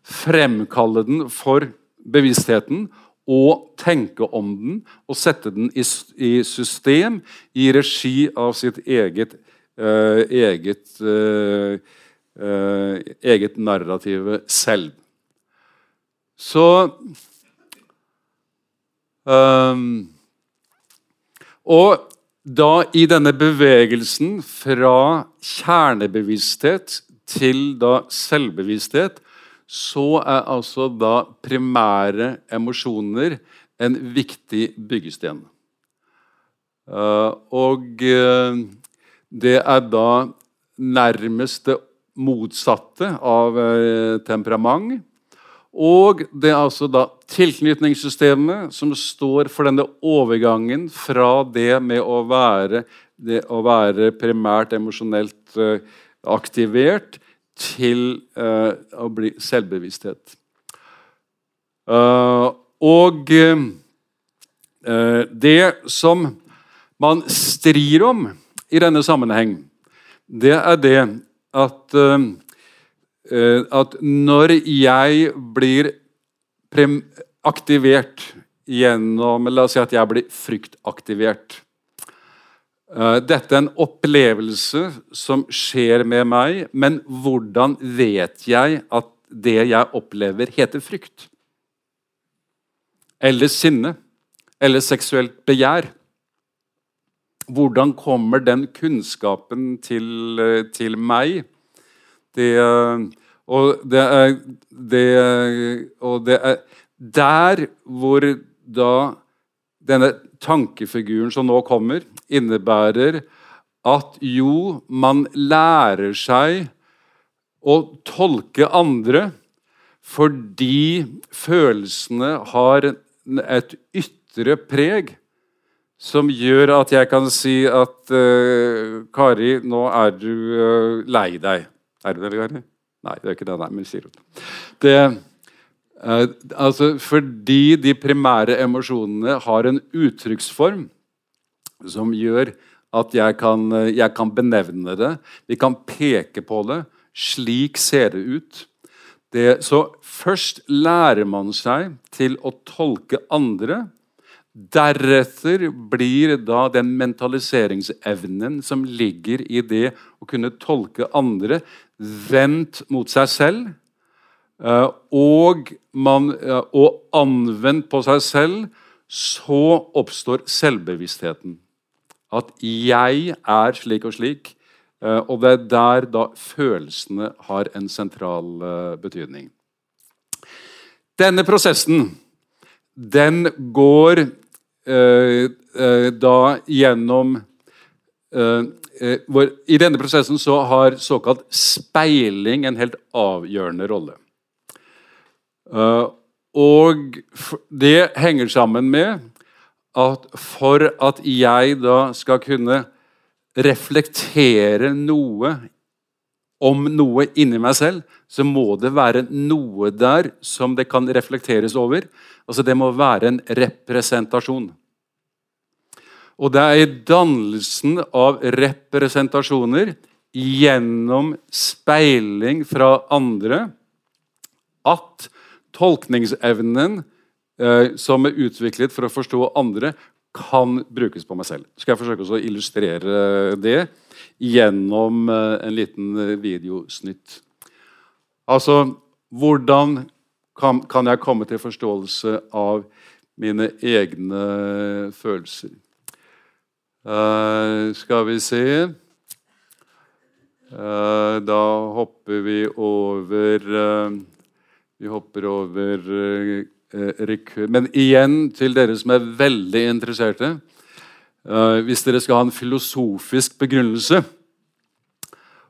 Fremkalle den for bevisstheten og tenke om den og sette den i, i system i regi av sitt eget, uh, eget, uh, uh, eget narrative selv. Så um, Og da i denne bevegelsen fra kjernebevissthet til da selvbevissthet, så er altså da primære emosjoner en viktig byggesten. Uh, og uh, det er da nærmest det motsatte av uh, temperament. Og det er altså da tilknytningssystemet som står for denne overgangen fra det med å være, å være primært emosjonelt aktivert til uh, å bli selvbevissthet. Og det som man strir om i denne sammenheng, det er det at, at når jeg blir aktivert gjennom La oss si at jeg blir fryktaktivert Eh, dette er en opplevelse som skjer med meg, men hvordan vet jeg at det jeg opplever, heter frykt? Eller sinne? Eller seksuelt begjær? Hvordan kommer den kunnskapen til, eh, til meg? Det, og, det er, det, og det er der hvor da denne tankefiguren som nå kommer, innebærer at jo, man lærer seg å tolke andre fordi følelsene har et ytre preg som gjør at jeg kan si at uh, Kari, nå er du uh, lei deg. Er du det, Kari? Nei, det er ikke det. Nei, men sier hun. Det, uh, altså, fordi de primære emosjonene har en uttrykksform som gjør at jeg kan, jeg kan, benevne det. Vi kan peke på det. Slik ser det ut. Det, så først lærer man seg til å tolke andre. Deretter blir da den mentaliseringsevnen som ligger i det å kunne tolke andre, vendt mot seg selv. Eh, og, man, og anvendt på seg selv, så oppstår selvbevisstheten. At jeg er slik og slik. Eh, og det er der da følelsene har en sentral eh, betydning. Denne prosessen den går eh, eh, da gjennom eh, eh, hvor, I denne prosessen så har såkalt speiling en helt avgjørende rolle. og det henger sammen med at for at jeg da skal kunne reflektere noe om noe inni meg selv, så må det være noe der som det kan reflekteres over. Altså Det må være en representasjon. Og det er i dannelsen av representasjoner gjennom speiling fra andre at tolkningsevnen Eh, som er utviklet for å forstå andre, kan brukes på meg selv. Så skal jeg forsøke å illustrere det gjennom eh, en liten videosnitt. videosnutt. Altså Hvordan kan, kan jeg komme til forståelse av mine egne følelser? Uh, skal vi se uh, Da hopper vi over uh, Vi hopper over Eh, Men igjen til dere som er veldig interesserte. Eh, hvis dere skal ha en filosofisk begrunnelse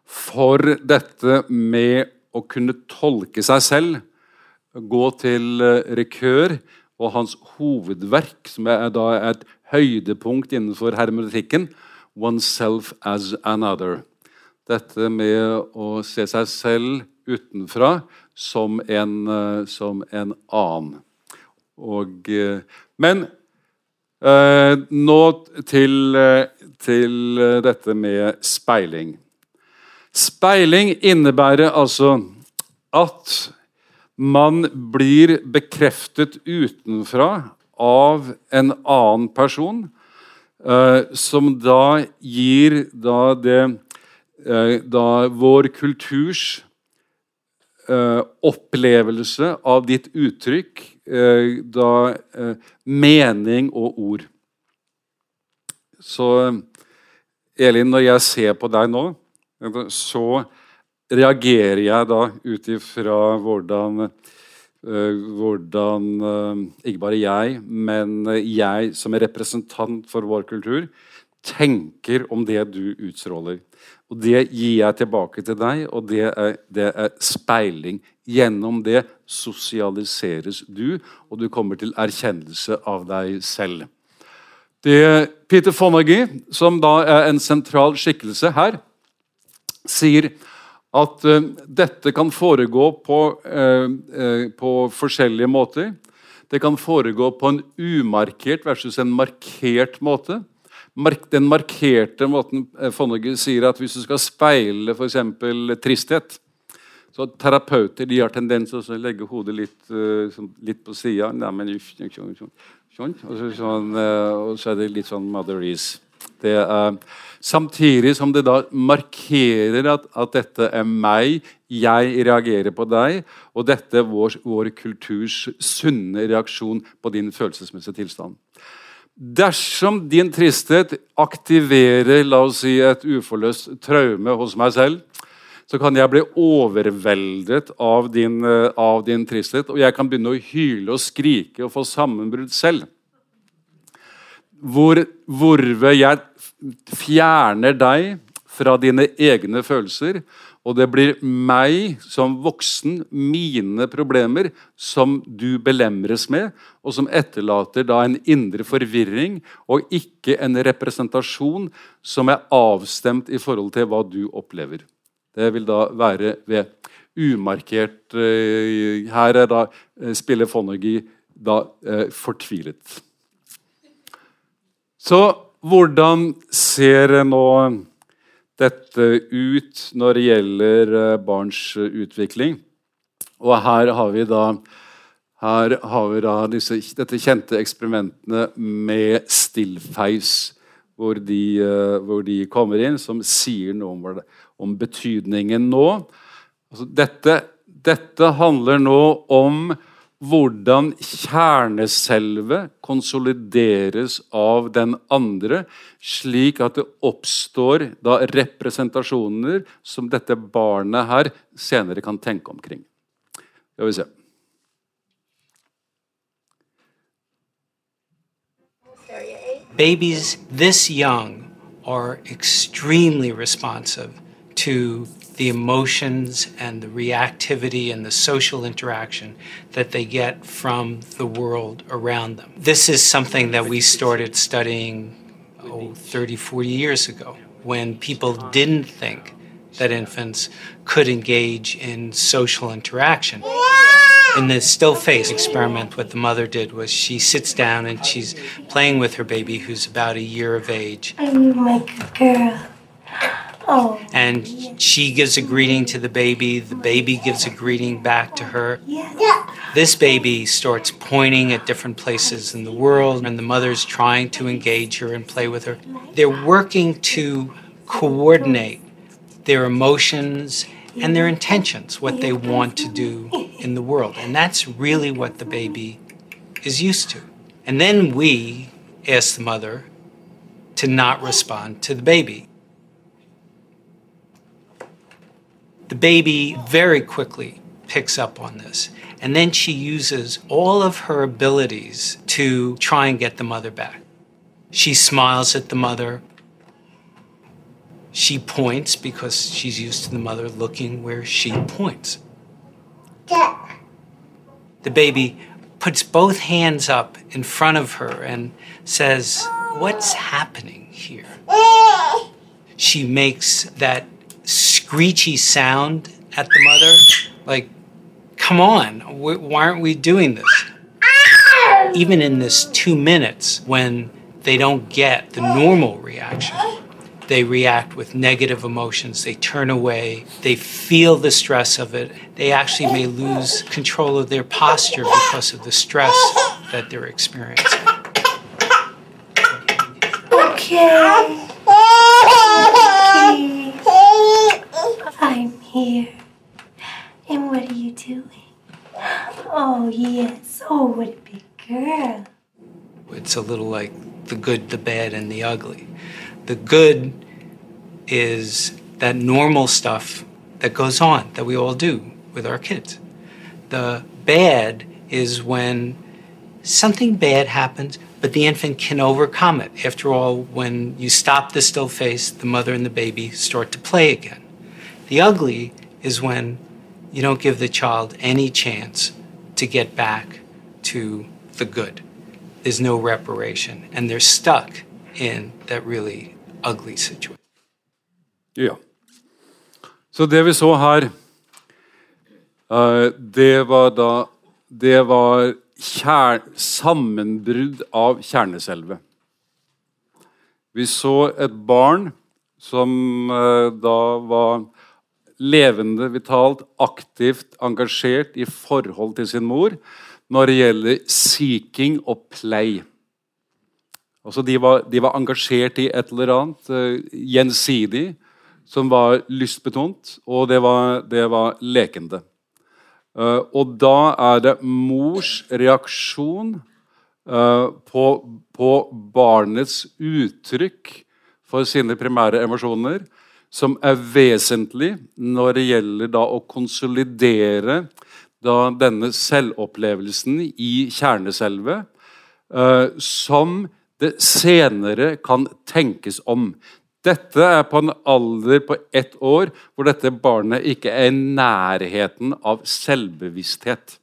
for dette med å kunne tolke seg selv, gå til eh, Rekør og hans hovedverk, som er da et høydepunkt innenfor hermetikken, 'Oneself as Another'. Dette med å se seg selv utenfra som en, som en annen. Og, eh, men eh, nå til, eh, til dette med speiling. Speiling innebærer altså at Man blir bekreftet utenfra av en annen person, eh, som da gir da det eh, Da vår kulturs eh, opplevelse av ditt uttrykk, da mening og ord. Så Elin, når jeg ser på deg nå, så reagerer jeg da ut ifra hvordan hvordan uh, ikke bare jeg, men jeg som er representant for vår kultur, tenker om det du utstråler. Og Det gir jeg tilbake til deg, og det er, det er speiling. Gjennom det sosialiseres du, og du kommer til erkjennelse av deg selv. Det er Peter Fonagy, som da er en sentral skikkelse her, sier at uh, dette kan foregå på, uh, uh, på, forskjellige måter. Det kan foregå på en umarkert versus en markert måte. Mark den markerte måten Fonagy sier at hvis du skal speile f.eks. tristhet så Terapeuter de har tendens til å legge hodet litt, litt på sida. Sånn, og, sånn, og så er det litt sånn Mother Reece. Er, samtidig som det da markerer at, at, dette er meg, jeg reagerer på deg, og dette er vår, vår kulturs sunne reaksjon på din følelsesmessige tilstand. Dersom din tristhet aktiverer la oss si, et uforløst traume hos meg selv, så kan jeg bli overveldet av din, av din tristhet, og jeg kan begynne å hyle og skrike og få sammenbrudd selv hvor, hvorved jeg fjerner deg fra dine egne følelser, og det blir meg som voksen, mine problemer, som du belemres med, og som etterlater da en indre forvirring og ikke en representasjon som er avstemt i forhold til hva du opplever. Det vil da være ved umarkert eh, Her er da eh, spiller Fonagy da eh, fortvilet. Så hvordan ser nå dette ut når det gjelder eh, barns utvikling? Og her har vi da, har vi da disse, dette kjente eksperimentene med stillfeis, hvor de, eh, hvor de kommer inn, som sier noe om, om betydningen nå. Altså dette, dette handler nå om hvordan kjerneselvet konsolideres av den andre, slik at det oppstår da representasjoner som dette barnet her senere kan tenke omkring. Skal vi se. Babies this young are extremely responsive to the emotions and the reactivity and the social interaction that they get from the world around them. This is something that we started studying oh, 30, 40 years ago when people didn't think that infants could engage in social interaction. In the still face experiment, what the mother did was she sits down and she's playing with her baby who's about a year of age. I'm like a girl. Oh. And she gives a greeting to the baby, the baby gives a greeting back to her. Yeah. This baby starts pointing at different places in the world, and the mother's trying to engage her and play with her. They're working to coordinate their emotions and their intentions, what they want to do in the world. And that's really what the baby is used to. And then we ask the mother to not respond to the baby. The baby very quickly picks up on this. And then she uses all of her abilities to try and get the mother back. She smiles at the mother. She points because she's used to the mother looking where she points. The baby puts both hands up in front of her and says, What's happening here? Eh. She makes that screechy sound at the mother. Like, come on, why aren't we doing this? Even in this two minutes when they don't get the normal reaction, they react with negative emotions. They turn away. They feel the stress of it. They actually may lose control of their posture because of the stress that they're experiencing. Okay. Here. And what are you doing? Oh, yes. Oh, what a big girl. It's a little like the good, the bad, and the ugly. The good is that normal stuff that goes on that we all do with our kids. The bad is when something bad happens, but the infant can overcome it. After all, when you stop the still face, the mother and the baby start to play again. The ugly is when you don't give the child any chance to get back to the good. There's no reparation, and they're stuck in that really ugly situation. Ja. Så det vi så her, eh, det var da Det var kjer, sammenbrudd av kjerneselvet. Vi så et barn som eh, da var levende, vitalt, aktivt engasjert i forhold til sin mor når det gjelder seeking og play. Altså de, var, de var engasjert i et eller annet uh, gjensidig som var lystbetont, og det var, det var lekende. Uh, og da er det mors reaksjon uh, på, på, barnets uttrykk for sine primære emosjoner som er vesentlig når det gjelder da å konsolidere da denne selvopplevelsen i kjerneselvet, uh, som det senere kan tenkes om. Dette er på en alder på ett år hvor dette barnet ikke er i nærheten av selvbevissthet.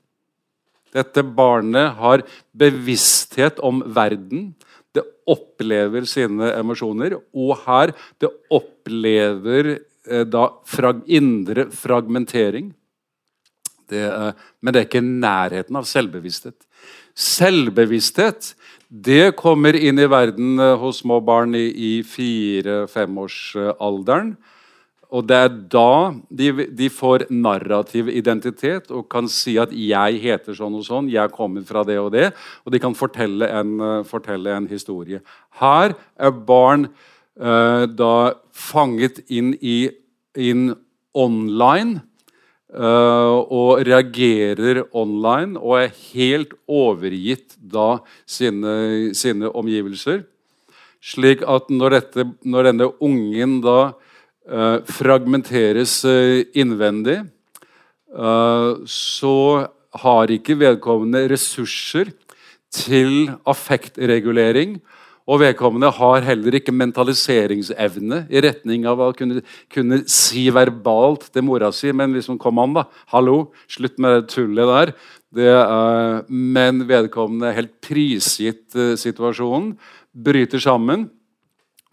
Dette barnet har bevissthet om verden. Det opplever sine emosjoner. Og her det opplever eh, da frag indre fragmentering. Det, eh, men det er ikke nærheten av selvbevissthet. Selvbevissthet det kommer inn i verden eh, hos små barn i, i fire-femårsalderen. Og det er da de, de, får narrativ identitet og kan si at 'jeg heter sånn og sånn', 'jeg kommer fra det og det', og de kan fortelle en, uh, fortelle en historie. Her er barn uh, da fanget inn i inn online Uh, og reagerer online og er helt overgitt da sine, sine omgivelser. Slik at når, dette, når denne ungen da fragmenteres uh, innvendig, så har ikke vedkommende ressurser til affektregulering og vedkommende har heller ikke mentaliseringsevne i retning av å kunne, kunne si verbalt til mora si Men liksom, kom an, da. Hallo, slutt med det tullet der. Det er, men vedkommende er helt prisgitt uh, situasjonen. Bryter sammen.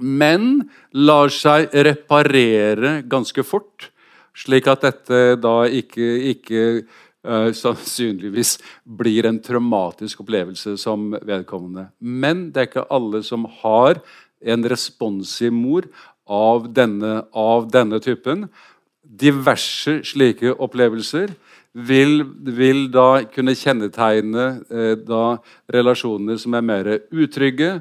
Men lar seg reparere ganske fort, slik at dette da ikke, ikke uh, sannsynligvis blir en traumatisk opplevelse som vedkommende. Men det er ikke alle som har en responsiv mor av denne, av denne typen. Diverse slike opplevelser vil, vil da kunne kjennetegne eh, da relasjoner som er mer utrygge,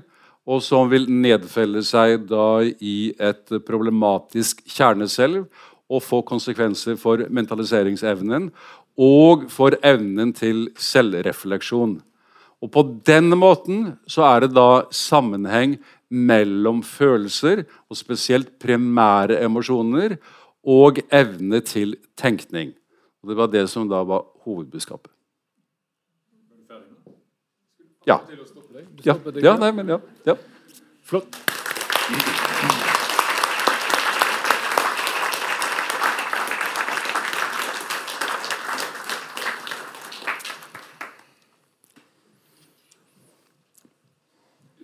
og som vil nedfelle seg da i et problematisk kjerneselv og få konsekvenser for mentaliseringsevnen og for evnen til selvrefleksjon. Og På den måten så er det da sammenheng mellom følelser, og spesielt primære emosjoner, og evne til tenkning. Og Det var det som da var hovedbudskapet. Ja. Ja, ja nei, men ja. ja. Flott.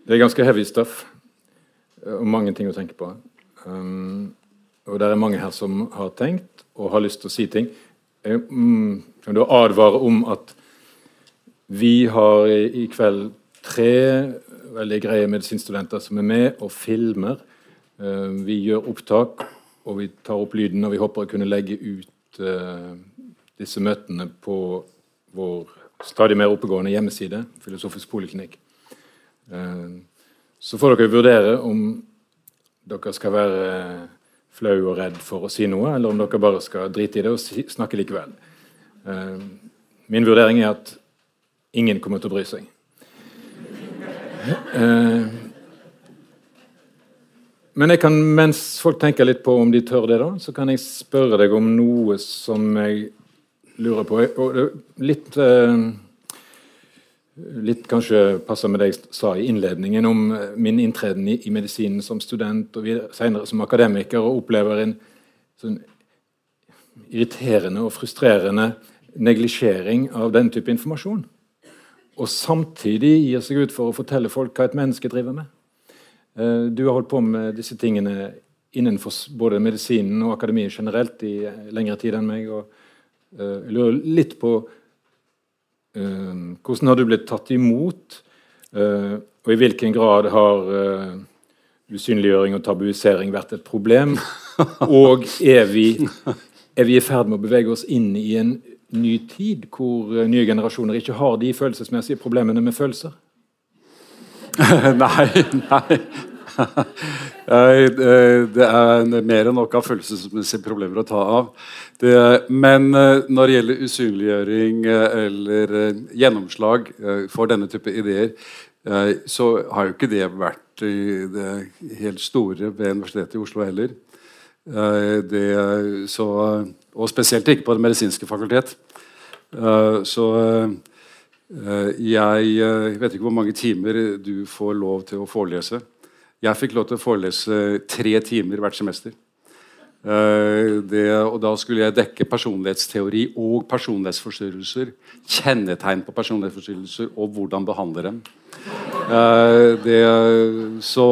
Det er ganske heavy stuff eh, og mange ting å tenke på. Um, og det er mange her som har tenkt og har lyst til å si ting. Jeg um, kan da advare om at vi har i, i kveld tre veldig greie medisinstudenter som er med og filmer Eh, vi gjør opptak, og vi tar opp lyden, og vi håper å kunne legge ut eh, disse møtene på vår stadig mer oppegående hjemmeside, Filosofisk poliklinikk. Så får dere vurdere om dere skal være flau og redd for å si noe, eller om dere bare skal drite i det og snakke likevel. Min vurdering er at ingen kommer til å bry seg. Men jeg kan, mens folk tenker litt på om de tør det, da, så kan jeg spørre deg om noe som jeg lurer på. Og litt, eh, litt kanskje passer med det jeg sa i innledningen om min inntreden i, i medisinen som student og senere som akademiker, og opplever en sånn irriterende og frustrerende neglisjering av den type informasjon. Og samtidig gir seg ut for å fortelle folk hva et menneske driver med. Eh, du har holdt på med disse tingene innenfor både medisinen og akademiet generelt i eh, lengre tid enn meg. og eh, Jeg lurer litt på hvordan har du blitt tatt imot, og i hvilken grad har usynliggjøring og tabuisering vært et problem? Og er vi, er vi i ferd med å bevege oss inn i en ny tid hvor nye generasjoner ikke har de følelsesmessige problemene med følelser? nei, nei. det er mer enn nok av følelsesmessige problemer å ta av. Det, men eh, når det gjelder usynliggjøring eh, eller eh, gjennomslag for denne type ideer, så har jo ikke det vært det helt store ved Universitetet i Oslo heller. Det, så, og spesielt ikke på Det medisinske fakultet. Så Eh, jeg, jeg vet ikke hvor mange timer du får lov til å forelese. Jeg fikk lov til å forelese tre timer hvert semester. Eh, det, og Da skulle jeg dekke personlighetsteori og personlighetsforstyrrelser. Kjennetegn på personlighetsforstyrrelser og hvordan behandle dem. Eh, det, så,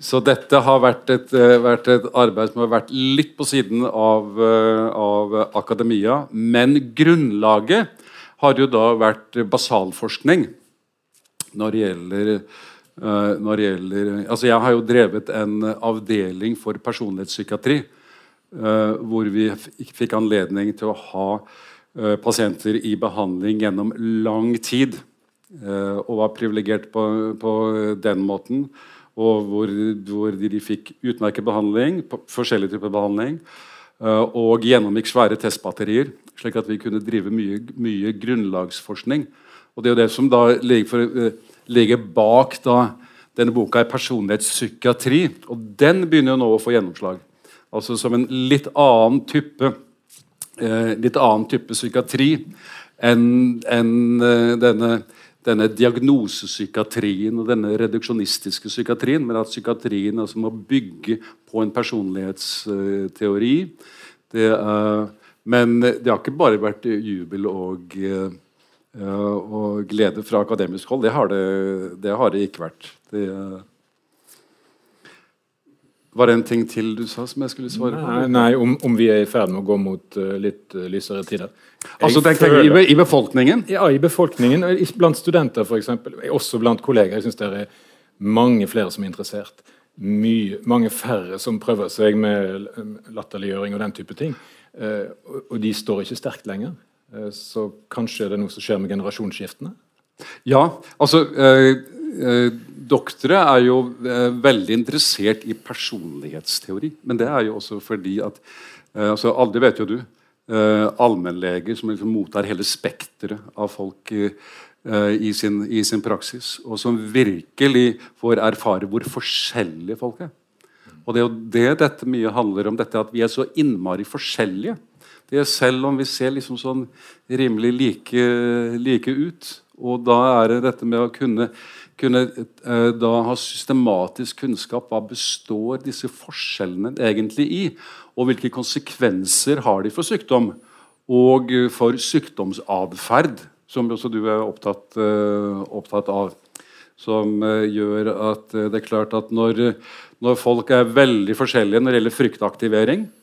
så, dette har vært et, vært et, arbeid som har vært litt på siden av, av akademia. Men grunnlaget har jo da vært basalforskning når det gjelder uh, når det gjelder, altså Jeg har jo drevet en avdeling for personlighetspsykiatri hvor vi fikk anledning til å ha pasienter i behandling gjennom lang tid. og var privilegert på, på, den måten. Og hvor, hvor de fikk utmerket behandling, forskjellige typer behandling. og gjennomgikk svære testbatterier slik at vi kunne drive mye, mye grunnlagsforskning. Og Det er jo det som da ligger, for, uh, ligger bak da, denne boka, er personlighetspsykiatri. Og den begynner jo nå å få gjennomslag. Altså som en litt annen type, uh, litt annen type psykiatri enn en, denne, denne diagnosepsykiatrien og denne reduksjonistiske psykiatrien, men at psykiatrien altså må bygge på en personlighetsteori. Det er men det har ikke bare vært jubel og, eh, og glede fra akademisk hold. Det har det, det, har det ikke vært. Det var det en ting til du sa som jeg skulle svare på? Nei, nei om, om, vi er i ferd med å gå mot uh, litt uh, lysere tider. Altså, føler, i, I befolkningen? Ja, i befolkningen. Blant studenter, f.eks. Også blant kolleger. Jeg syns det er mange flere som er interessert. Mye, mange færre som prøver seg med latterliggjøring og den type ting. Uh, og de står ikke sterkt lenger. Så kanskje det er noe som skjer med generasjonsskiftene? Ja, altså eh, eh, Doktere er jo eh, veldig interessert i personlighetsteori. Men det er jo også fordi at eh, altså Alle vet jo du. allmennleger som liksom mottar hele spekteret av folk i sin, i sin praksis. Og som virkelig får erfare hvor forskjellige folk er. Og det er jo det dette mye handler om, dette at vi er så innmari forskjellige. Det er Selv om vi ser liksom sånn rimelig like, like ut. Og da er det dette med å kunne, kunne eh, da ha systematisk kunnskap. Hva består disse forskjellene egentlig i? Og hvilke konsekvenser har de for sykdom? Og for sykdomsatferd, som også du er opptatt, uh, opptatt av. Som uh, gjør at det er klart at når når folk er veldig forskjellige når det gjelder fryktaktivering, eh,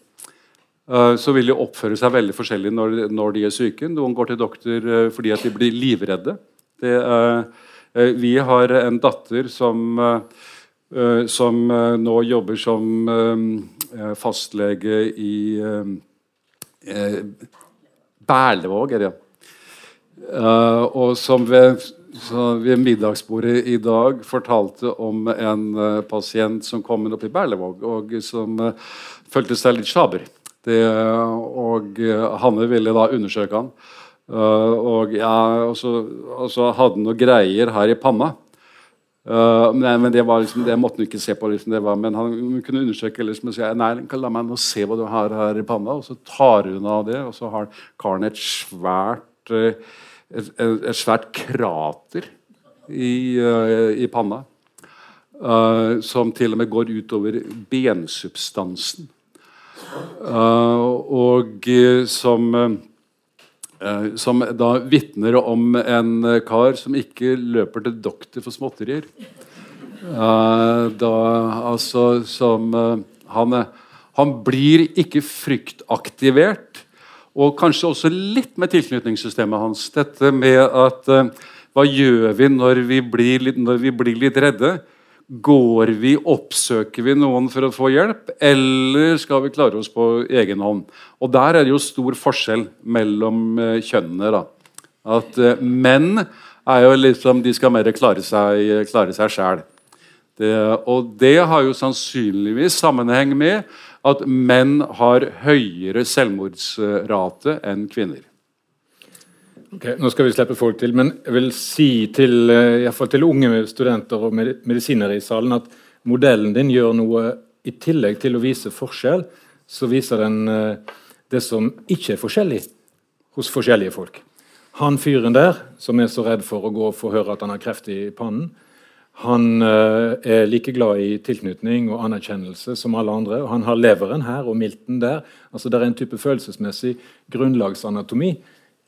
så vil de oppføre seg veldig forskjellig når, når de er syke. Noen går til doktor eh, fordi at de blir livredde. Det, uh, vi har en datter som, uh, som eh, nå jobber som uh, fastlege i eh, Berlevåg, er det. Og som ved, ved, middagsbordet i dag fortalte om en pasient som kom opp i Berlevåg, og som følte seg litt sjaber. Det, og Hanne ville da undersøke han. og ja, og så, hadde han noen greier her i panna. Uh, men, men det, liksom, det, måtte han ikke se på. Liksom, var, men han kunne undersøke liksom, og si nei, la meg nå se hva du har her i panna. Og så tar hun av det, og så har karen et svært et, et, svært krater i, uh, i panna. Uh, som til og med går utover bensubstansen. Uh, og som som da vitner om en kar som ikke løper til doktor for småtterier. da altså som han, han blir ikke fryktaktivert og kanskje også litt med tilknytningssystemet hans. Dette med at Hva gjør vi når vi, litt, når vi, blir litt, redde? Går vi, Oppsøker vi noen for å få hjelp, eller skal vi klare oss på egen hånd? Og Der er det jo stor forskjell mellom uh, kjønnene. da. At uh, Menn er jo liksom, de skal mer klare seg, klare seg sjæl. og det har jo sannsynligvis sammenheng med at menn har høyere selvmordsrate enn kvinner. Ok, Nå skal vi slippe folk til, men jeg vil si til, eh, til unge studenter og medisinere i salen at modellen din gjør noe i tillegg til å vise forskjell, så viser den eh, det som ikke er forskjellig hos forskjellige folk. Han fyren der, som er så redd for å gå og få høre at han har kreft i pannen, han uh, er like glad i tilknytning og anerkjennelse som alle andre. og Han har leveren her og milten der. altså Det er en type følelsesmessig grunnlagsanatomi,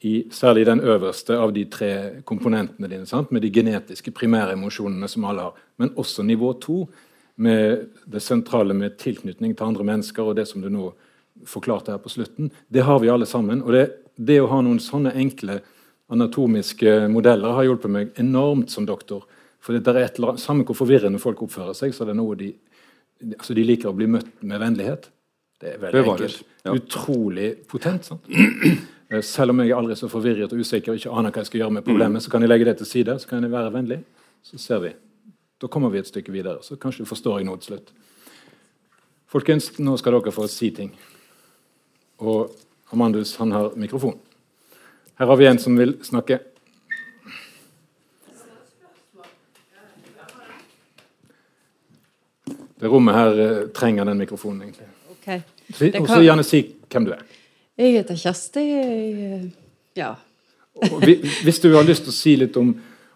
i, særlig den øverste av de tre komponentene dine, sant? med de genetiske primære emosjonene som alle har. Men også nivå to, med det sentrale med tilknytning til andre mennesker. og det som du nå forklarte her på slutten, Det har vi alle sammen. og det, det å ha noen sånne enkle anatomiske modeller har hjulpet meg enormt som doktor for det er et, eller annet, Samme hvor forvirrende folk oppfører seg, så er det noe de, altså de liker å bli møtt med vennlighet. Det er veldig enkelt. Ja. Utrolig potent. sant? Eh, selv om jeg er aldri så forvirret og usikker og ikke aner hva jeg skal gjøre med problemet, så kan jeg legge det til side så kan jeg være vennlig. Så ser vi. Da kommer vi et stykke videre. Så kanskje forstår jeg noe til slutt. Folkens, nå skal dere få si ting. Og Amandus han har mikrofon. Her har vi en som vil snakke. Det rommet her uh, trenger den mikrofonen, egentlig. Okay. Og så gjerne si hvem du er. Jeg heter Kjersti. Jeg, ja. hvis du har lyst til å si litt om,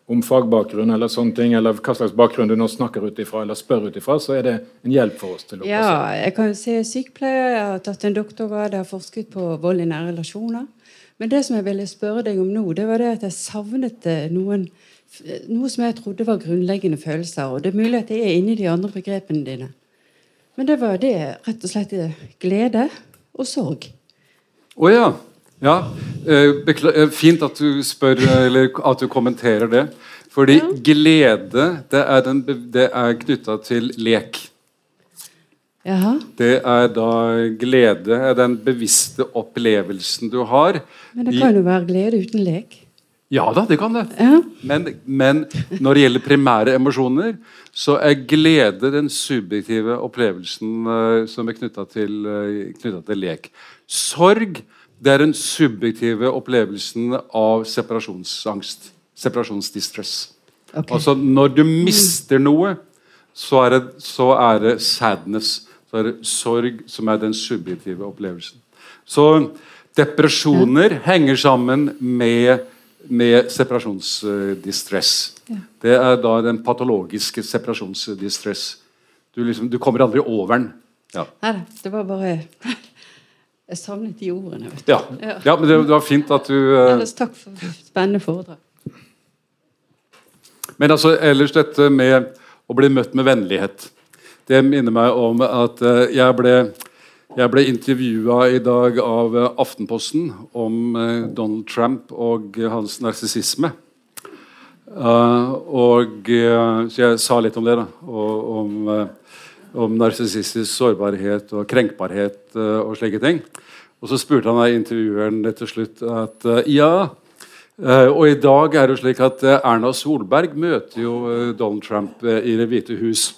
om, fagbakgrunn eller sånne ting, eller hva slags bakgrunn du nå snakker ut ifra, eller spør ut ifra, så er det en hjelp for oss. til å Ja, jeg kan jo si sykepleier. Jeg har tatt en doktorgrad, jeg har forsket på vold i nære relasjoner. Men det som jeg ville spørre deg om nå, det var det at jeg savnet eh, noen noe som jeg trodde var grunnleggende følelser. Og det er mulig at jeg er inni de andre begrepene dine. Men det var det rett og slett glede og sorg. Å oh, ja. ja. Eh, eh, fint at du spør, eller at du kommenterer det. Fordi ja. glede, det er, den, det er knytta til lek. Jaha. Det er da glede er den bevisste opplevelsen du har. Men det kan jo være glede uten lek? Ja da, det kan det. Ja. Men, men, når det gjelder primære emosjoner, så er glede den subjektive opplevelsen uh, som er knytta til, uh, til, lek. Sorg det er den subjektive opplevelsen av separasjonsangst. Separasjonsdistress. Okay. Altså Når du mister noe, så er, det, så er det sadness. Så er det sorg som er den subjektive opplevelsen. Så depresjoner ja. henger sammen med med separasjonsdistress. Ja. Det er da den patologiske separasjonsdistress. Du, liksom, du kommer aldri over den. Ja. Nei, det var bare Jeg savnet de ordene. Ja. ja. ja. men det, det, var fint at du uh... Ellers takk for spennende foredrag. Men altså, ellers dette med å bli møtt med vennlighet. Det minner meg om at uh, jeg ble jeg ble intervjua i dag av eh, Aftenposten om Donald Trump og hans narsissisme. Og Så jeg sa litt om det. da, og, om, om narsissistisk sårbarhet og krenkbarhet og slike ting. Og så spurte han meg intervjueren til slutt at ja Og i dag er det jo slik at Erna Solberg møter jo Donald Trump i Det hvite hus.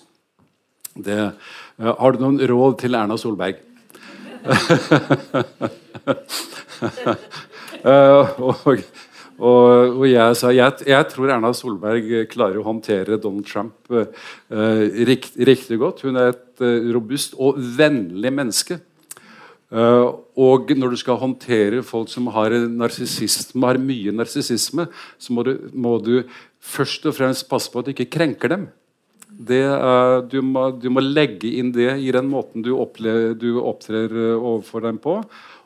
Det, har du noen råd til Erna Solberg? og og, og jeg sa jeg, jeg, tror Erna Solberg klarer å håndtere Donald Trump uh, rikt, riktig godt. Hun er et uh, robust og vennlig menneske. Uh, og når du skal håndtere folk som har, har mye narsissisme, så må du, må du, først og fremst passe på at du ikke krenker dem. Det, du, må, du, må, legge inn det i den måten du, opplever, du opptrer overfor dem på.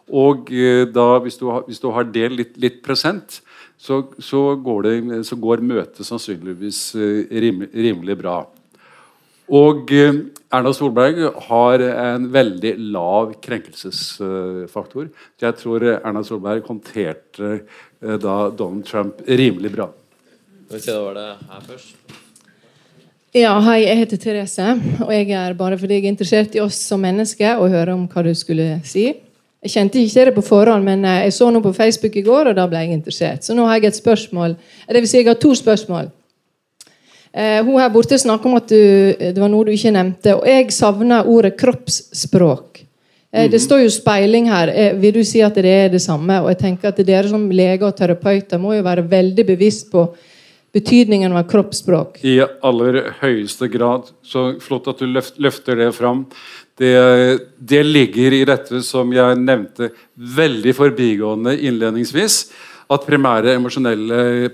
Og da, hvis du, har, hvis du har det litt, litt present, så, så, går, det, så går, møtet sannsynligvis eh, rim, rimelig bra. Og eh, Erna Solberg har en veldig lav krenkelsesfaktor. Jeg tror Erna Solberg håndterte eh, da Donald Trump rimelig bra. Skal vi se, da var det her først. Ja, Hei, jeg heter Therese. Og jeg er bare fordi jeg er interessert i oss som mennesker og høre om hva du skulle si. Jeg kjente ikke det på forhånd, men eh, jeg så noe på Facebook i går, og da ble jeg interessert. Så nå har jeg et spørsmål. Det vil si, jeg har to spørsmål. Eh, hun her borte snakker om at du, det var noe du ikke nevnte. Og jeg savner ordet kroppsspråk. Eh, det mhm. står jo speiling her. Eh, vil du si at det er det samme? Og jeg tenker at dere som leger og terapeuter må jo være veldig bevisst på betydningen av kroppsspråk. I aller høyeste grad. Så flott at du løfter det fram. Det, det, ligger i dette som jeg nevnte veldig forbigående innledningsvis. At primære,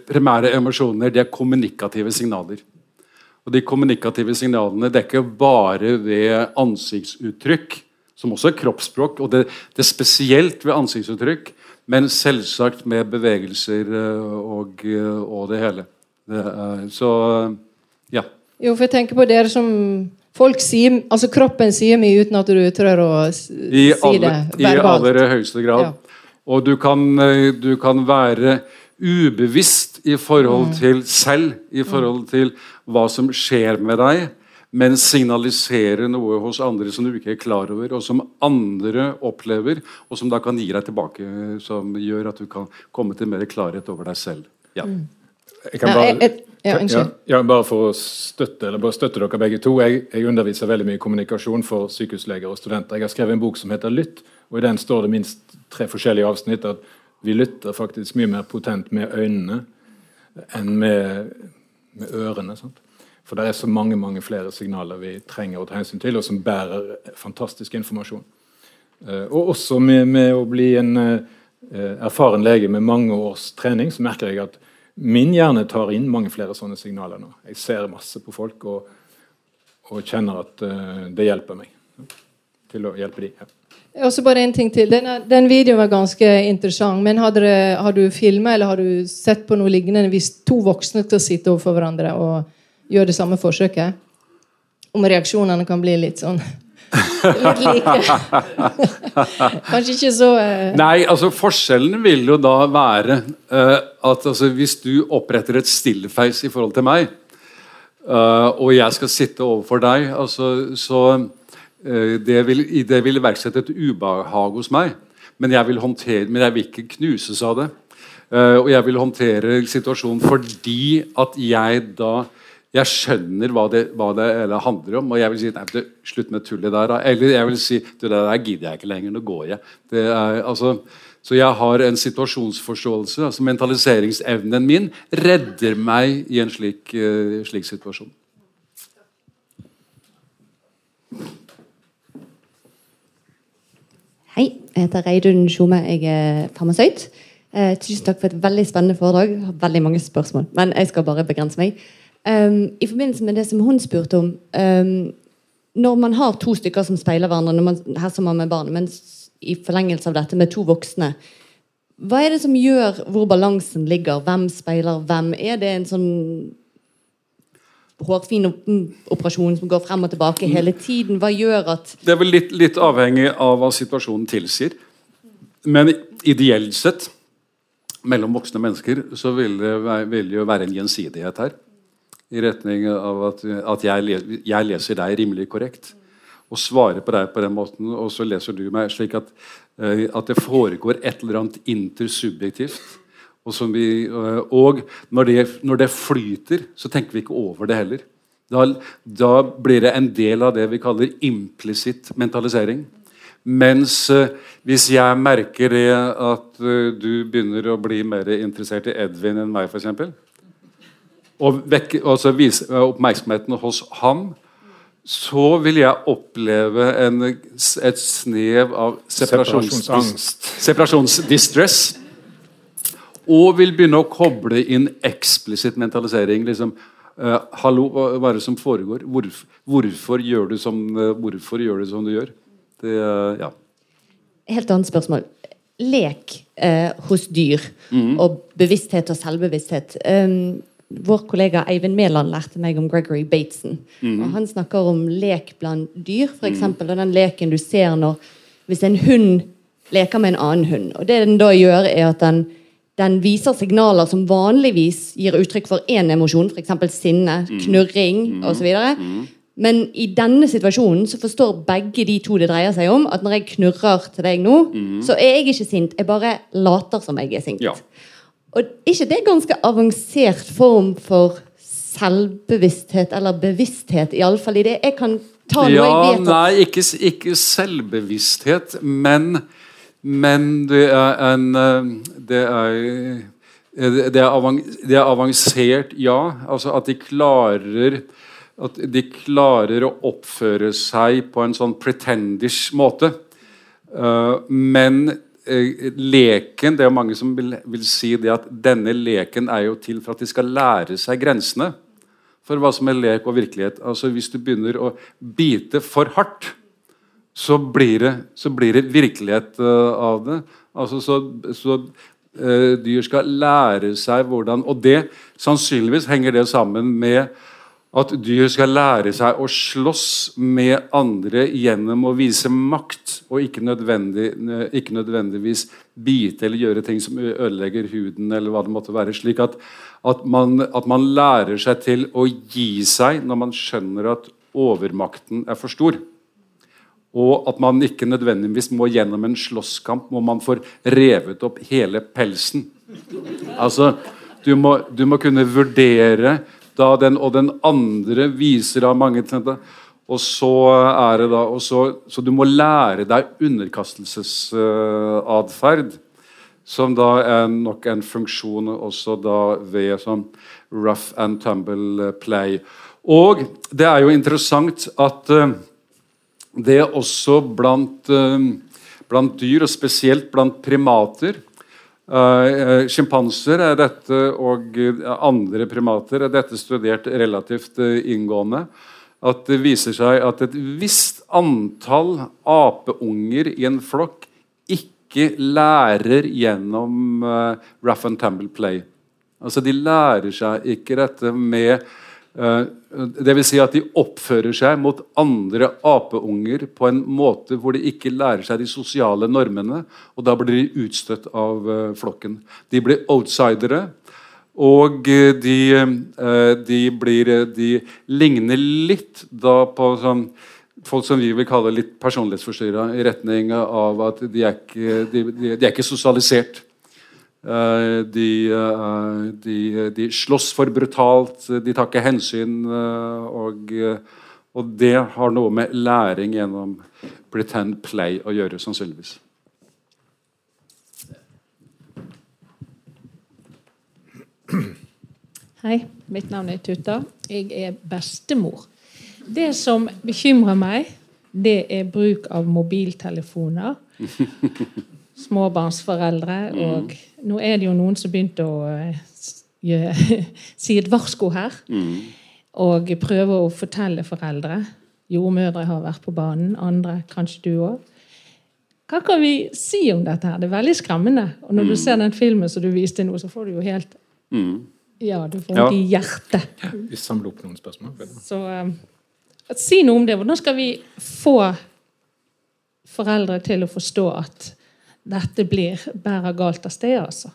primære emosjoner det er kommunikative signaler. Og De kommunikative signalene dekker bare ved ansiktsuttrykk, som også er kroppsspråk. og det, det er spesielt ved ansiktsuttrykk, men selvsagt med bevegelser eh, og, eh, og det hele. Det så ja. Jo, for jeg tenker på dere som Folk sier, altså Kroppen sier mye uten at du tør å si alle, det verbalt. I aller høyeste grad. Ja. Og du kan, eh, du kan, være ubevisst i forhold mm. til selv, i forhold til hva som skjer med deg, men signalisere noe hos andre som du ikke er klar over, og som andre opplever, og som da kan gi deg tilbake, som gjør at du kan komme til mer klarhet over deg selv. Ja. Mm. Jeg kan bare, ja, ja, ja, bare for å støtte, eller bare støtte dere begge to. Jeg, jeg, underviser veldig mye kommunikasjon for sykehusleger og studenter. Jeg har skrevet en bok som heter Lytt, og i den står det minst tre forskjellige avsnitt. At vi lytter faktisk mye mer potent med øynene enn med, med ørene. Sant? For det er så mange mange flere signaler vi trenger å ta hensyn til, og som bærer fantastisk informasjon. Uh, og også med, med, å bli en uh, erfaren lege med mange års trening, så merker jeg at Min hjerne tar inn mange flere sånne signaler nå. Jeg ser masse på folk og, og kjenner at uh, det hjelper meg til å hjelpe dem. Ja. Og så bare en ting til. Den, den, videoen var ganske interessant. Men har, dere, har du filma eller har du sett på noe lignende hvis to voksne skal sitte overfor hverandre og gjøre det samme forsøket? Om reaksjonene kan bli litt sånn Litt like. Kanskje ikke så uh... Nei, altså forskjellen vil jo da være uh, at altså, hvis du oppretter et stillfeis i forhold til meg, uh, og jeg skal sitte overfor deg, altså, så det vil, det vil iverksette et ubehag hos meg. Men jeg vil, håndtere, men jeg vil ikke knuses av det. og jeg vil håndtere situasjonen fordi at jeg da jeg skjønner hva det, hva det handler om, og jeg vil si nei, slutt med tullet der. Eller jeg vil si det der gidder jeg ikke lenger, nå går jeg. Er, altså, så jeg har en situasjonsforståelse. altså Mentaliseringsevnen min redder meg i en slik, uh, slik situasjon. Hei, jeg heter Reidun Tjome. Jeg er farmasøyt. Eh, tusen takk for et veldig spennende foredrag. Jeg har veldig mange spørsmål, men jeg skal bare begrense meg. Um, I forbindelse med det som hun spurte om um, Når man har to stykker som speiler hverandre, man, her som man med barn, men i forlengelse av dette med to voksne Hva er det som gjør hvor balansen ligger? Hvem speiler hvem? Er det en sånn hårfin operasjon som går frem og tilbake hele tiden? Hva gjør at Det er vel litt, litt avhengig av hva situasjonen tilsier. Men ideelt sett mellom voksne mennesker, så vil det, vil det jo være en gjensidighet her. I retning av at, at jeg, jeg leser deg rimelig korrekt. Og svarer på deg på den måten, og så leser du meg slik at, eh, at det foregår et eller annet intersubjektivt. Og, vi, eh, og når, det, når det flyter, så tenker vi ikke over det heller. Da, da blir det en del av det vi kaller implisitt mentalisering. Mens eh, hvis jeg merker det at du begynner å bli mer interessert i Edvin enn meg, f.eks., og, vekke, og så vise oppmerksomheten hos ham, så vil jeg oppleve en, et snev av Separasjonsangst. separasjonsdistress. Og vil begynne å koble inn eksplisitt mentalisering. liksom Uh, Hallo, hva, er det som foregår? Hvorfor, hvorfor, gjør du som, uh, hvorfor gjør du som du gjør? Det, uh, ja. Helt annet spørsmål. Lek hos dyr og bevissthet og selvbevissthet. Um, vår kollega Eivind Mæland lærte meg om Gregory Bateson. Og han snakker om lek blant dyr, f.eks. Og den leken du ser når hvis en hund leker med en annen hund. Og det den da gjør, er at den, den viser signaler som vanligvis gir uttrykk for én emosjon, f.eks. sinne, knurring osv. Men i denne situasjonen så forstår begge de to det dreier seg om, at når jeg knurrer til deg nå, så er jeg ikke sint. Jeg bare later som jeg er sint. Ja. Og ikke det er ganske avansert form for selvbevissthet, eller bevissthet, iallfall i det jeg kan ta noe ja, jeg vet at Nei, ikke, ikke selvbevissthet, men, men det er en eh, Det er det er, avan, det er avansert, ja. Altså at de klarer at de klarer å oppføre seg på en sånn pretendish måte. Eh, men eh, leken Det er mange som vil, vil si det at denne leken er jo til for at de skal lære seg grensene for hva som er lek og virkelighet. Altså Hvis du begynner å bite for hardt, så blir det, så blir det virkelighet eh, av det. Altså Så, så eh, dyr skal lære seg hvordan Og det sannsynligvis henger det sammen med at dyr skal lære seg å slåss med andre gjennom å vise makt, og ikke, nødvendig, ikke nødvendigvis bite eller gjøre ting som ødelegger huden, eller hva det måtte være. Slik at, at, man, at man lærer seg til å gi seg når man skjønner at overmakten er for stor. Og at man ikke nødvendigvis må gjennom en slåsskamp hvor man får revet opp hele pelsen. Altså, du må, du må kunne vurdere da den og den andre viser av mange. Og så er det da så, så du må lære deg underkastelsesatferd. som da er nok en funksjon også da ved sånn rough and tumble play. Og det er jo interessant at uh, det også blant, uh, blant dyr, og spesielt blant primater Uh, Sjimpanser er dette, og eh, andre primater er dette studert relativt eh, inngående. At det viser seg at et visst antall apeunger i en flokk ikke lærer gjennom rough and tumble play. Altså De lærer seg ikke dette med det vil si at de oppfører seg mot andre apeunger på en måte hvor de ikke lærer seg de sosiale normene, og da blir de utstøtt av uh, flokken. De blir outsidere. Og uh, de, de, blir, de ligner litt da på sånn folk som vi vil kalle litt personlighetsforstyrra, i retning av at de er ikke, de, de er ikke sosialisert. Eh, de, eh, de, de, slåss for brutalt, de tar ikke hensyn. eh, Og, og det har noe med læring gjennom pretend play å gjøre, sannsynligvis. Hei, mitt navn er Tutta. Jeg er bestemor. Det som bekymrer meg, det er bruk av mobiltelefoner. Småbarnsforeldre. Og nå er det jo noen som begynte å eh, gjø- si et varsko her. Og prøve å fortelle foreldre. Jordmødre har vært på banen. Andre, kanskje du òg. Hva kan vi si om dette? her? Det er veldig skremmende. Og når du ser den filmen som du viste nå, så får du jo helt Ja, du får Ja. i hjertet. Vi samler opp noen spørsmål. Så um, si noe om det. Hvordan skal vi få foreldre til å forstå at dette blir bærer galt av sted, altså?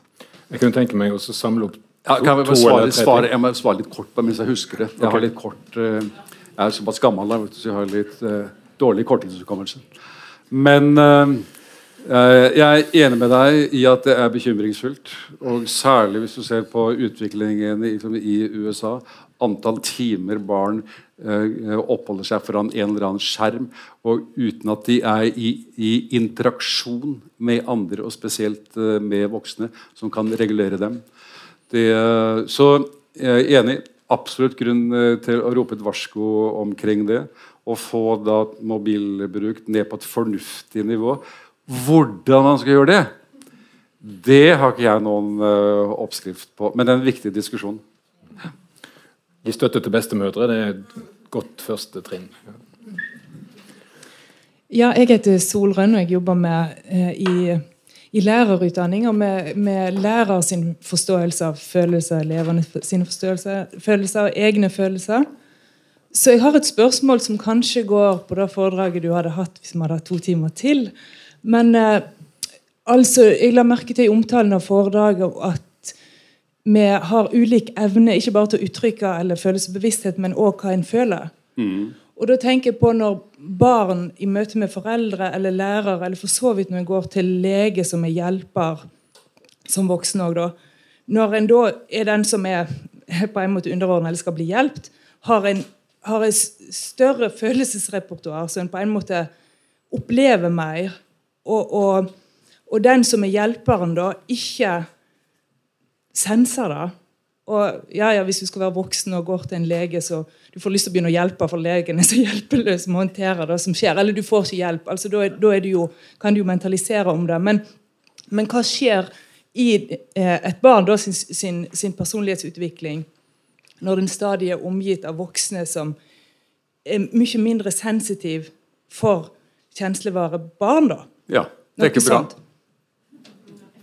Jeg kunne tenke meg å samle opp Ja, kan jeg, to svare, svare, jeg må svare litt kort på mens jeg husker det. Jeg, har litt kort, eh, jeg er såpass gammel da, så jeg har litt uh, dårlig korttidshukommelse. Men eh, eh, jeg er enig med deg i at det er bekymringsfullt. Og særlig hvis du ser på utviklingen i, liksom, i USA. Antall timer barn eh, oppholder seg foran en eller annen skjerm og uten at de er i, i interaksjon med andre, og spesielt eh, med voksne, som kan regulere dem. Det, eh, så jeg er enig. Absolutt grunn til å rope et varsko omkring det. Og få da mobilbruk ned på et fornuftig nivå. Hvordan man skal gjøre det, det har ikke jeg noen oppskrift på. Men det er en viktig diskusjon. Gi støtte til bestemødre. Det er et godt første trinn. Ja, jeg heter Sol Rønn, og jeg jobber med, eh, i, i lærerutdanning. Og med, med lærer sin forståelse av følelser, elevene sine følelser og egne følelser. Så jeg har et spørsmål som kanskje går på det foredraget du hadde hatt hvis vi hadde hatt to timer til. Men eh, altså, jeg la merke til i omtalen av foredraget at vi har ulik evne ikke bare til å uttrykke eller følelsesbevissthet, men òg hva en føler. Og da tenker jeg på når barn i møte med foreldre eller lærere, eller for så vidt når en går til lege som er hjelper, som voksen òg, da. Når en da er den som er på en måte underordnet eller skal bli hjulpet, har en har en større følelsesrepertoar, så en på en måte opplever mer. Og, og, og den som er hjelperen, da, ikke senser det. Og ja, ja, Hvis du skal være voksen og går til en lege, så du får lyst til å begynne å hjelpe, for legen er så hjelpeløs med å håndtere det som skjer. Eller du får ikke hjelp. altså Da, da du jo, kan du jo mentalisere om det. Men, men hva skjer i eh, et barn da, sin, sin, sin personlighetsutvikling når den stadig er omgitt av voksne som er mye mindre sensitiv for kjenslevare barn, da? Ja, det er ikke bra.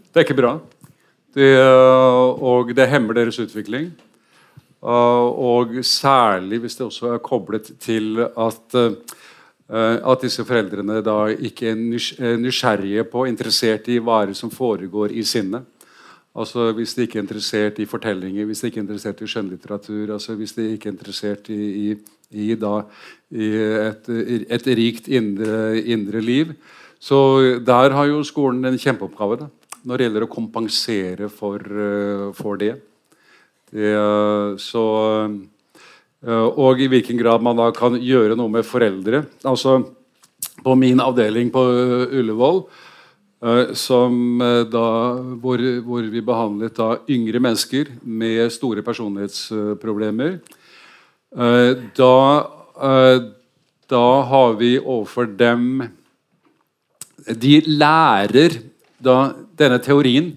Det er ikke bra. Det, øh, og det hemmer deres utvikling. Uh, og særlig hvis det også er koblet til at uh, at disse foreldrene da ikke er er nysgjerrige på, interessert i hva er som foregår i sinnet. Altså Hvis de ikke er interessert i fortellinger, hvis de ikke er interessert i skjønnlitteratur, altså hvis de ikke er interessert i, i, i, da, i et, et rikt indre, indre liv. Så der har jo skolen en kjempeoppgave da, når det gjelder å kompensere for, eh, for det. det eh, så eh, Og i hvilken grad man da kan gjøre noe med foreldre. Altså På min avdeling på Ullevål som da, hvor, hvor vi behandlet da yngre mennesker med store personlighetsproblemer. Da, da har vi overfor dem De lærer da denne teorien.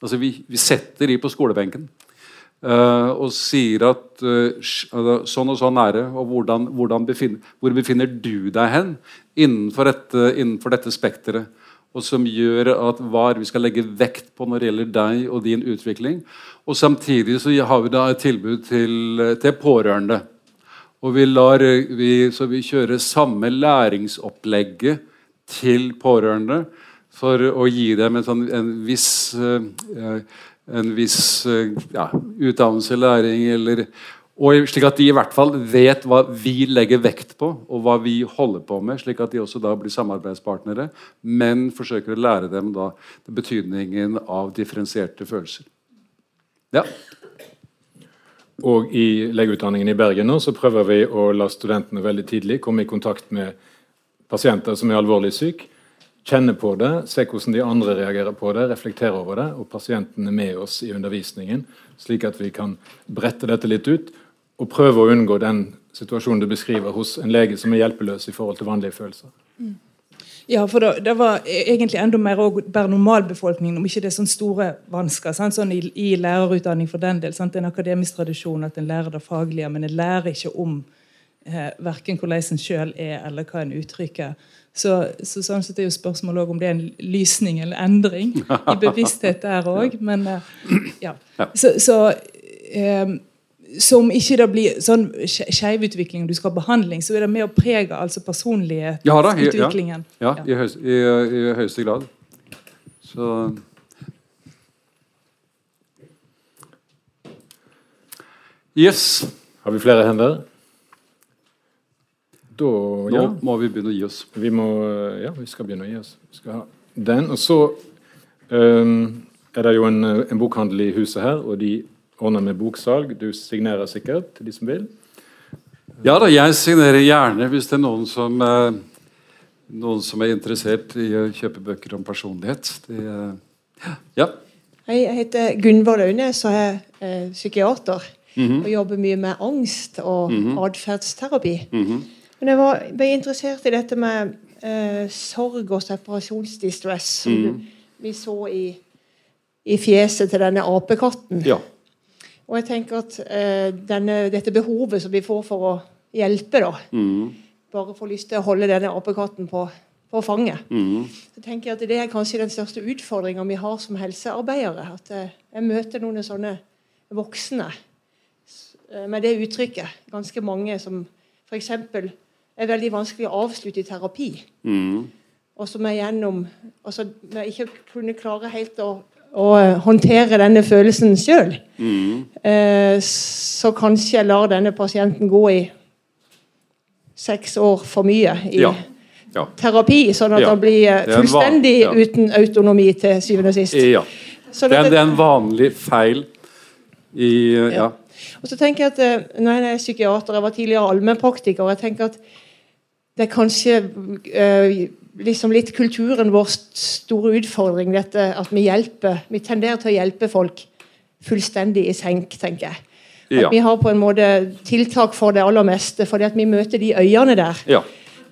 Altså vi, vi setter de på skolebenken uh, og sier at uh, sånn og sånn er det, og hvordan, hvordan befinner, hvor befinner du deg hen innenfor dette, innenfor dette spekteret? og som gjør at hva vi skal legge vekt på når det gjelder deg og din utvikling. Og Samtidig så har vi da et tilbud til, til pårørende. Og vi, lar, vi, så vi kjører samme læringsopplegget til pårørende for å gi dem en, sånn, en viss, eh, en viss eh, ja, utdannelse, læring eller og slik at de i hvert fall vet hva vi legger vekt på, og hva vi holder på med. Slik at de også da blir samarbeidspartnere, men forsøker å lære dem da betydningen av differensierte følelser. Ja. Og i legeutdanningen i Bergen nå så prøver vi å la studentene veldig tidlig komme i kontakt med pasienter som er alvorlig syke. Kjenne på det, se hvordan de andre reagerer på det, reflektere over det. Og pasienten er med oss i undervisningen, slik at vi kan brette dette litt ut. Og prøve å unngå den situasjonen du beskriver hos en lege som er hjelpeløs i forhold til vanlige følelser. Ja, for det, det var e- egentlig enda mer bare normalbefolkningen, om ikke det er sånne store vansker. Sant? Sånn i, I lærerutdanning for den del. Sant? Det er en akademisk tradisjon at en lærer det faglige, men en lærer ikke om eh, verken hvordan en sjøl er, eller hva en uttrykker. Så, så, sånn sett er jo spørsmålet om det er en lysning eller endring i bevissthet der òg. Eh, ja. Så, så um, så ikke det blir sånn skeivutvikling og du skal ha behandling, så er det med å prege altså personlighetsutviklingen. Ja, ja, ja, i, høyeste, i, i, høyeste grad. Så Yes. Har vi flere hender? Da Nå ja. må vi begynne å gi oss. Vi må Ja, vi skal begynne å gi oss. Vi skal ha den. Og så um, er det jo en, en bokhandel i huset her, og de ordner med boksalg. Du signerer sikkert til de som vil. Ja da, jeg signerer gjerne hvis det er noen som eh, noen som er interessert i å kjøpe bøker om personlighet. Det, eh, ja. Hei, jeg heter Gunvor Launes og er eh, psykiater. Mhm. Og jobber mye med angst og Mhm. atferdsterapi. Mhm. Men jeg var, ble interessert i dette med eh, sorg og separasjonsdistress, som mm. vi så i, i fjeset til denne apekatten. ja. Og jeg tenker at eh, denne, dette behovet som vi får for å hjelpe, da mm. bare får lyst til å holde denne apekatten på, på fanget. Mm. Så tenker jeg at Det er kanskje den største utfordringa vi har som helsearbeidere. At eh, jeg møter noen sånne voksne eh, med det uttrykket. Ganske mange som f.eks. er veldig vanskelig å avslutte i terapi. Mm. Og som er gjennom altså, med ikke kunne klare helt å, å eh, håndtere denne følelsen sjøl. mm. Eh, så kanskje jeg lar denne pasienten gå i seks år for mye i Ja. ja. terapi, sånn at Ja. han blir eh, fullstendig ja. uten autonomi til syvende og sist. ja. Så Det, er, en vanlig feil i eh, Ja. Og så tenker jeg at Når jeg er psykiater, jeg var tidligere allmennpraktiker, og jeg tenker at det er kanskje eh, liksom litt kulturen vår store utfordring, dette at vi hjelper Vi tenderer til å hjelpe folk fullstendig i senk, tenker jeg. At vi har på en måte tiltak for det aller meste, fordi at vi møter de øyene der Ja.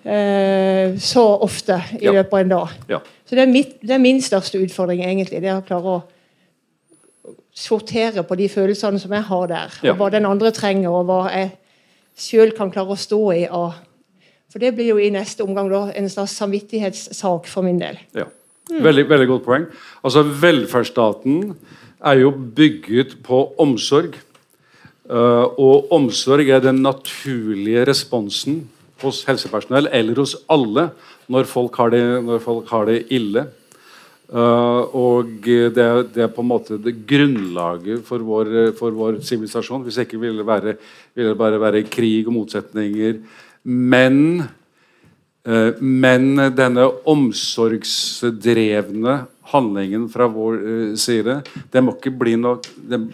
eh, så ofte i Ja. løpet av en dag. Ja. Så det er, mitt, det er min største utfordring, egentlig. Det er å klare å sortere på de følelsene som jeg har der. Ja. Og hva den andre trenger, og hva jeg sjøl kan klare å stå i. av- For det blir jo i neste omgang da, en slags samvittighetssak for min del. Ja. Veldig, veldig godt poeng. Altså, Velferdsstaten er jo bygget på omsorg. Eh, og omsorg er den naturlige responsen hos helsepersonell, eller hos alle, når folk har det, folk har det ille. Eh, og det, er- det er på en måte det grunnlaget for vår sivilisasjon. Hvis ikke ville det være, ville bare være krig og motsetninger. Men Eh, Men denne omsorgsdrevne handlingen fra vår eh, side, det må ikke bli noe,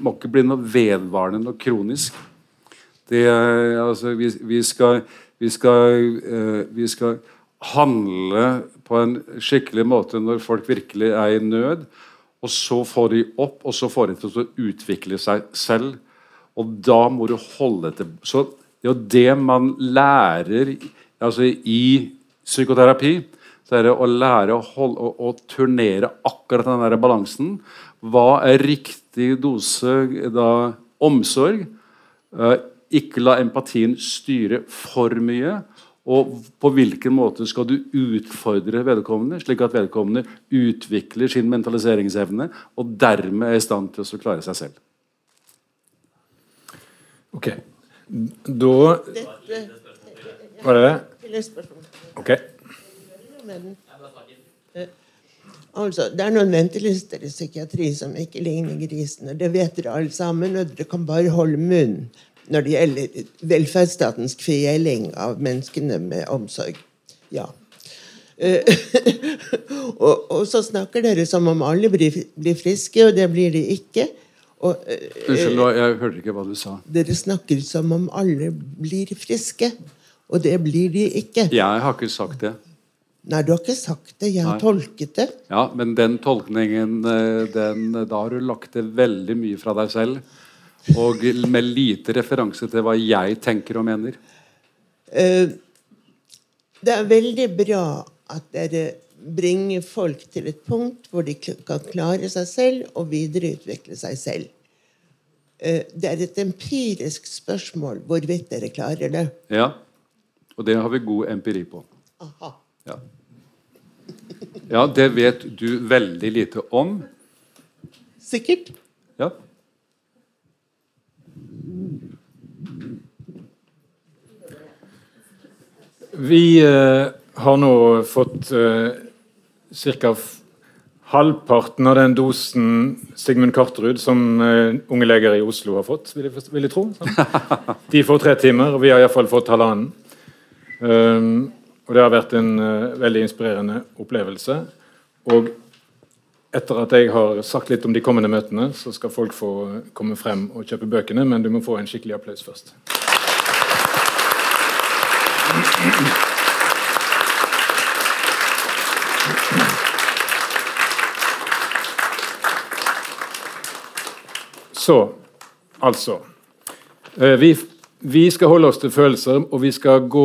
må ikke bli noe vedvarende, noe kronisk. Det, altså, vi, vi, skal, vi, skal, eh, vi skal handle på en skikkelig måte når folk virkelig er i nød. Og så får de opp, og så får de til å utvikle seg selv. Og da må du holde til Så det er jo det man lærer altså i psykoterapi. Så er det å lære å, holde, å, å turnere akkurat den der balansen. Hva er riktig dose da omsorg? Eh, ikke la empatien styre for mye. Og på hvilken måte skal du utfordre vedkommende, slik at vedkommende utvikler sin mentaliseringsevne og dermed er i stand til å klare seg selv. Ok. Da Var det det? Ok. Eh, altså, det er noen ventelister i psykiatri som ikke ligner grisen. og Det vet dere alle sammen, og dere kan bare holde munn når det gjelder velferdsstatens kveling av menneskene med omsorg. Ja. Eh, og, og så snakker dere som om alle blir, blir friske, og det blir de ikke. Og, eh, Unnskyld, jeg hørte ikke hva du sa. dere snakker som om alle blir friske, og det blir de ikke. Jeg har ikke sagt det. Nei, du har ikke sagt det. Jeg har Nei. tolket det. Ja, Men den tolkningen eh, den, Da har du lagt det veldig mye fra deg selv. Og med lite referanse til hva jeg tenker og mener. Eh, Det er veldig bra at dere bringer folk til et punkt hvor de kan klare seg selv og videreutvikle seg selv. Eh, Det er et empirisk spørsmål hvorvidt dere klarer det. Ja. Og det har vi god empiri på. Aha. Ja. ja, det vet du veldig lite om. Sikkert. Ja. Vi eh, har nå fått uh, ca. halvparten av den dosen Sigmund Karterud som uh, unge leger i Oslo har fått, vil jeg, vil jeg tro. Sånn. De får tre timer, og vi har iallfall fått halvannen. Um, og det har vært en uh, veldig inspirerende opplevelse. Og etter at jeg har sagt litt om de kommende møtene, så skal folk få komme frem og kjøpe bøkene, men du må få en skikkelig applaus først. Så altså eh, vi, vi, skal holde oss til følelser, og vi skal gå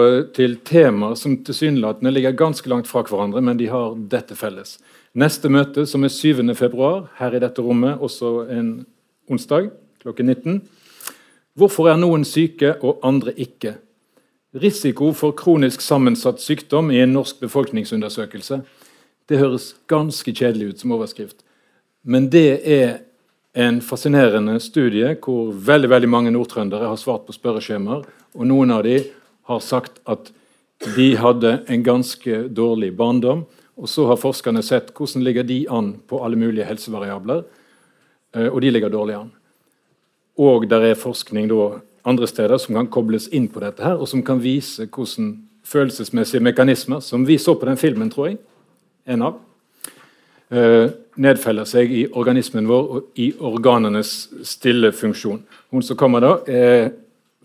eh, til temaer som tilsynelatende ligger ganske langt fra hverandre, men de har dette felles. Neste møte, som er 7. februar, her i dette rommet, også en onsdag klokken 19. Hvorfor er noen syke og andre ikke? Risiko for kronisk sammensatt sykdom i en norsk befolkningsundersøkelse. Det høres ganske kjedelig ut som overskrift, men det er en fascinerende studie hvor veldig veldig mange nordtrøndere har svart på spørreskjemaer, og noen av dem har sagt at de hadde en ganske dårlig barndom. Og så har forskerne sett hvordan ligger de an på alle mulige helsevariabler, eh, og de ligger dårlig an. Og der er forskning da, andre steder som kan kobles inn på dette, her, og som kan vise hvordan følelsesmessige mekanismer, som vi så på den filmen, tror jeg, en av, Eh, nedfeller seg i organismen vår og i organenes stille funksjon. Hun som kommer da, er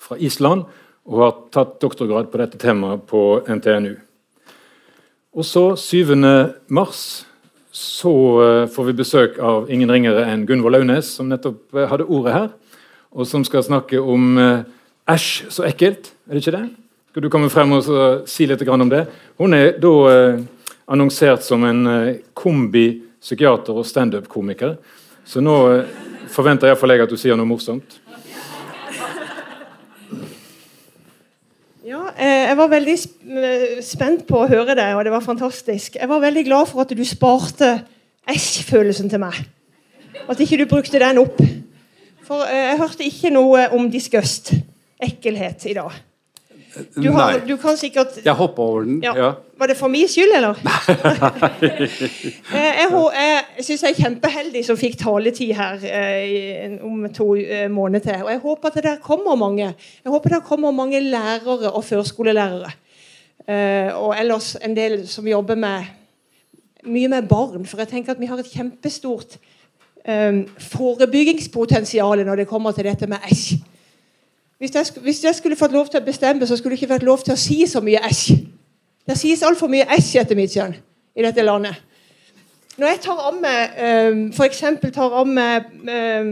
fra Island og har tatt doktorgrad på dette temaet på NTNU. Og så 7. mars så eh, får vi besøk av ingen ringere enn Gunvor Launes, som nettopp eh, hadde ordet her, og som skal snakke om Æsj, så ekkelt. Er det ikke det? Skal du komme frem og si litt om det? Hun er da annonsert som en eh, kombi psykiater og standup-komiker. Så nå eh, forventer iallfall jeg at du sier noe morsomt. Ja, eh, jeg var veldig spent på å høre deg, og det var fantastisk. Jeg var veldig glad for at du sparte æsj-følelsen til meg. At ikke du brukte den opp. For jeg hørte ikke noe om disgust, ekkelhet, i dag. Du, har, du kan sikkert Jeg hoppa over den. Ja. Var det for min skyld, eller? Eh, jeg jeg, jeg syns jeg er kjempeheldig som fikk taletid her eh, om to eh, måneder til. Og jeg håper at det der kommer mange Jeg håper det kommer mange lærere og førskolelærere. Eh, og ellers en del som jobber med mye med barn. For jeg tenker at vi har et kjempestort eh, forebyggingspotensial når det kommer til dette med æsj. Hvis jeg, hvis jeg, skulle fått lov til å bestemme, så skulle det ikke vært lov til å si så mye æsj. Det sies altfor mye æsj etter mitt kjønn i dette landet. Når jeg tar av meg um, f.eks. tar av meg um,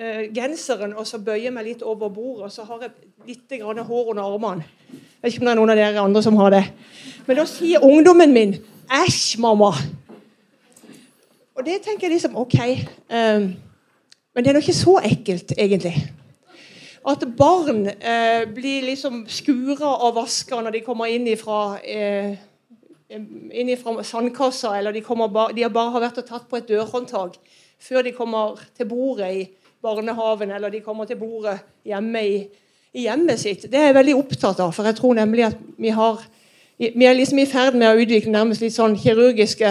uh, genseren og så bøyer meg litt over bordet, og så har jeg litt grann hår under armene Jeg vet ikke om det er noen av dere andre som har det. Men da sier ungdommen min 'æsj, mamma'. Og det tenker jeg liksom OK. Um, men det er nå ikke så ekkelt, egentlig at barn eh, blir liksom skura og vaska når de kommer inn ifra, eh, inn ifra sandkassa, eller de, bare, de, har bare vært og tatt på et dørhåndtak før de kommer til bordet i barnehaven, eller de kommer til bordet hjemme i, i hjemmet sitt. Det er jeg veldig opptatt av, for jeg tror nemlig at vi har vi er liksom i ferd med å utvikle nærmest litt sånn kirurgiske,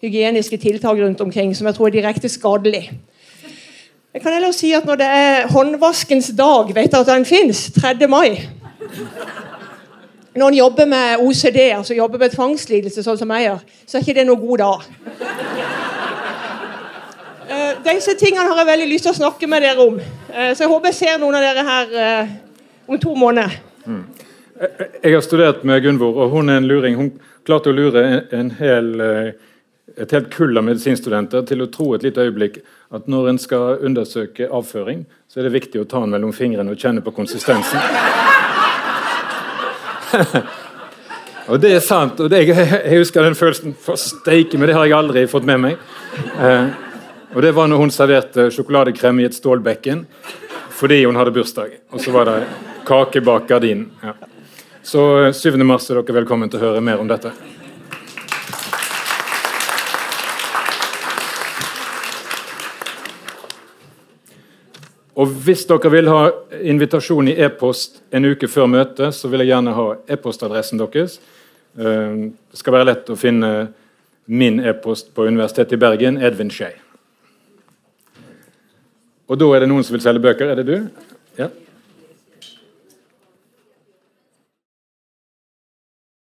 hygieniske tiltak rundt omkring som jeg tror er direkte skadelig. Jeg kan heller si at når det er håndvaskens dag, vet dere at den fins? 3. mai. Når en jobber med OCD, altså jobber med tvangslidelse, sånn som jeg gjør, så er ikke det noe god dag. Uh, disse tingene har jeg veldig lyst til å snakke med dere om. Uh, så jeg håper jeg ser noen av dere her uh, om to måneder. Mm. Jeg har studert med Gunvor, og hun er en luring. Hun klarte å lure en hel, et helt kull av medisinstudenter til å tro et lite øyeblikk at når en skal undersøke avføring, så er det viktig å ta den mellom fingrene og kjenne på konsistensen. og det er sant. og det, Jeg husker den følelsen for steike, men det har jeg aldri fått med meg. Eh, og Det var når hun serverte sjokoladekrem i et stålbekken fordi hun hadde bursdag. Og så var det kake bak gardinen. Ja. Så 7. Eh, mars er dere velkommen til å høre mer om dette. Og Hvis dere vil ha invitasjon i e-post en uke før møtet, så vil jeg gjerne ha e-postadressen deres. Eh, det skal være lett å finne min e-post på Universitetet i Bergen, Edvin Skei. Og da er det noen som vil selge bøker. Er det du? Ja.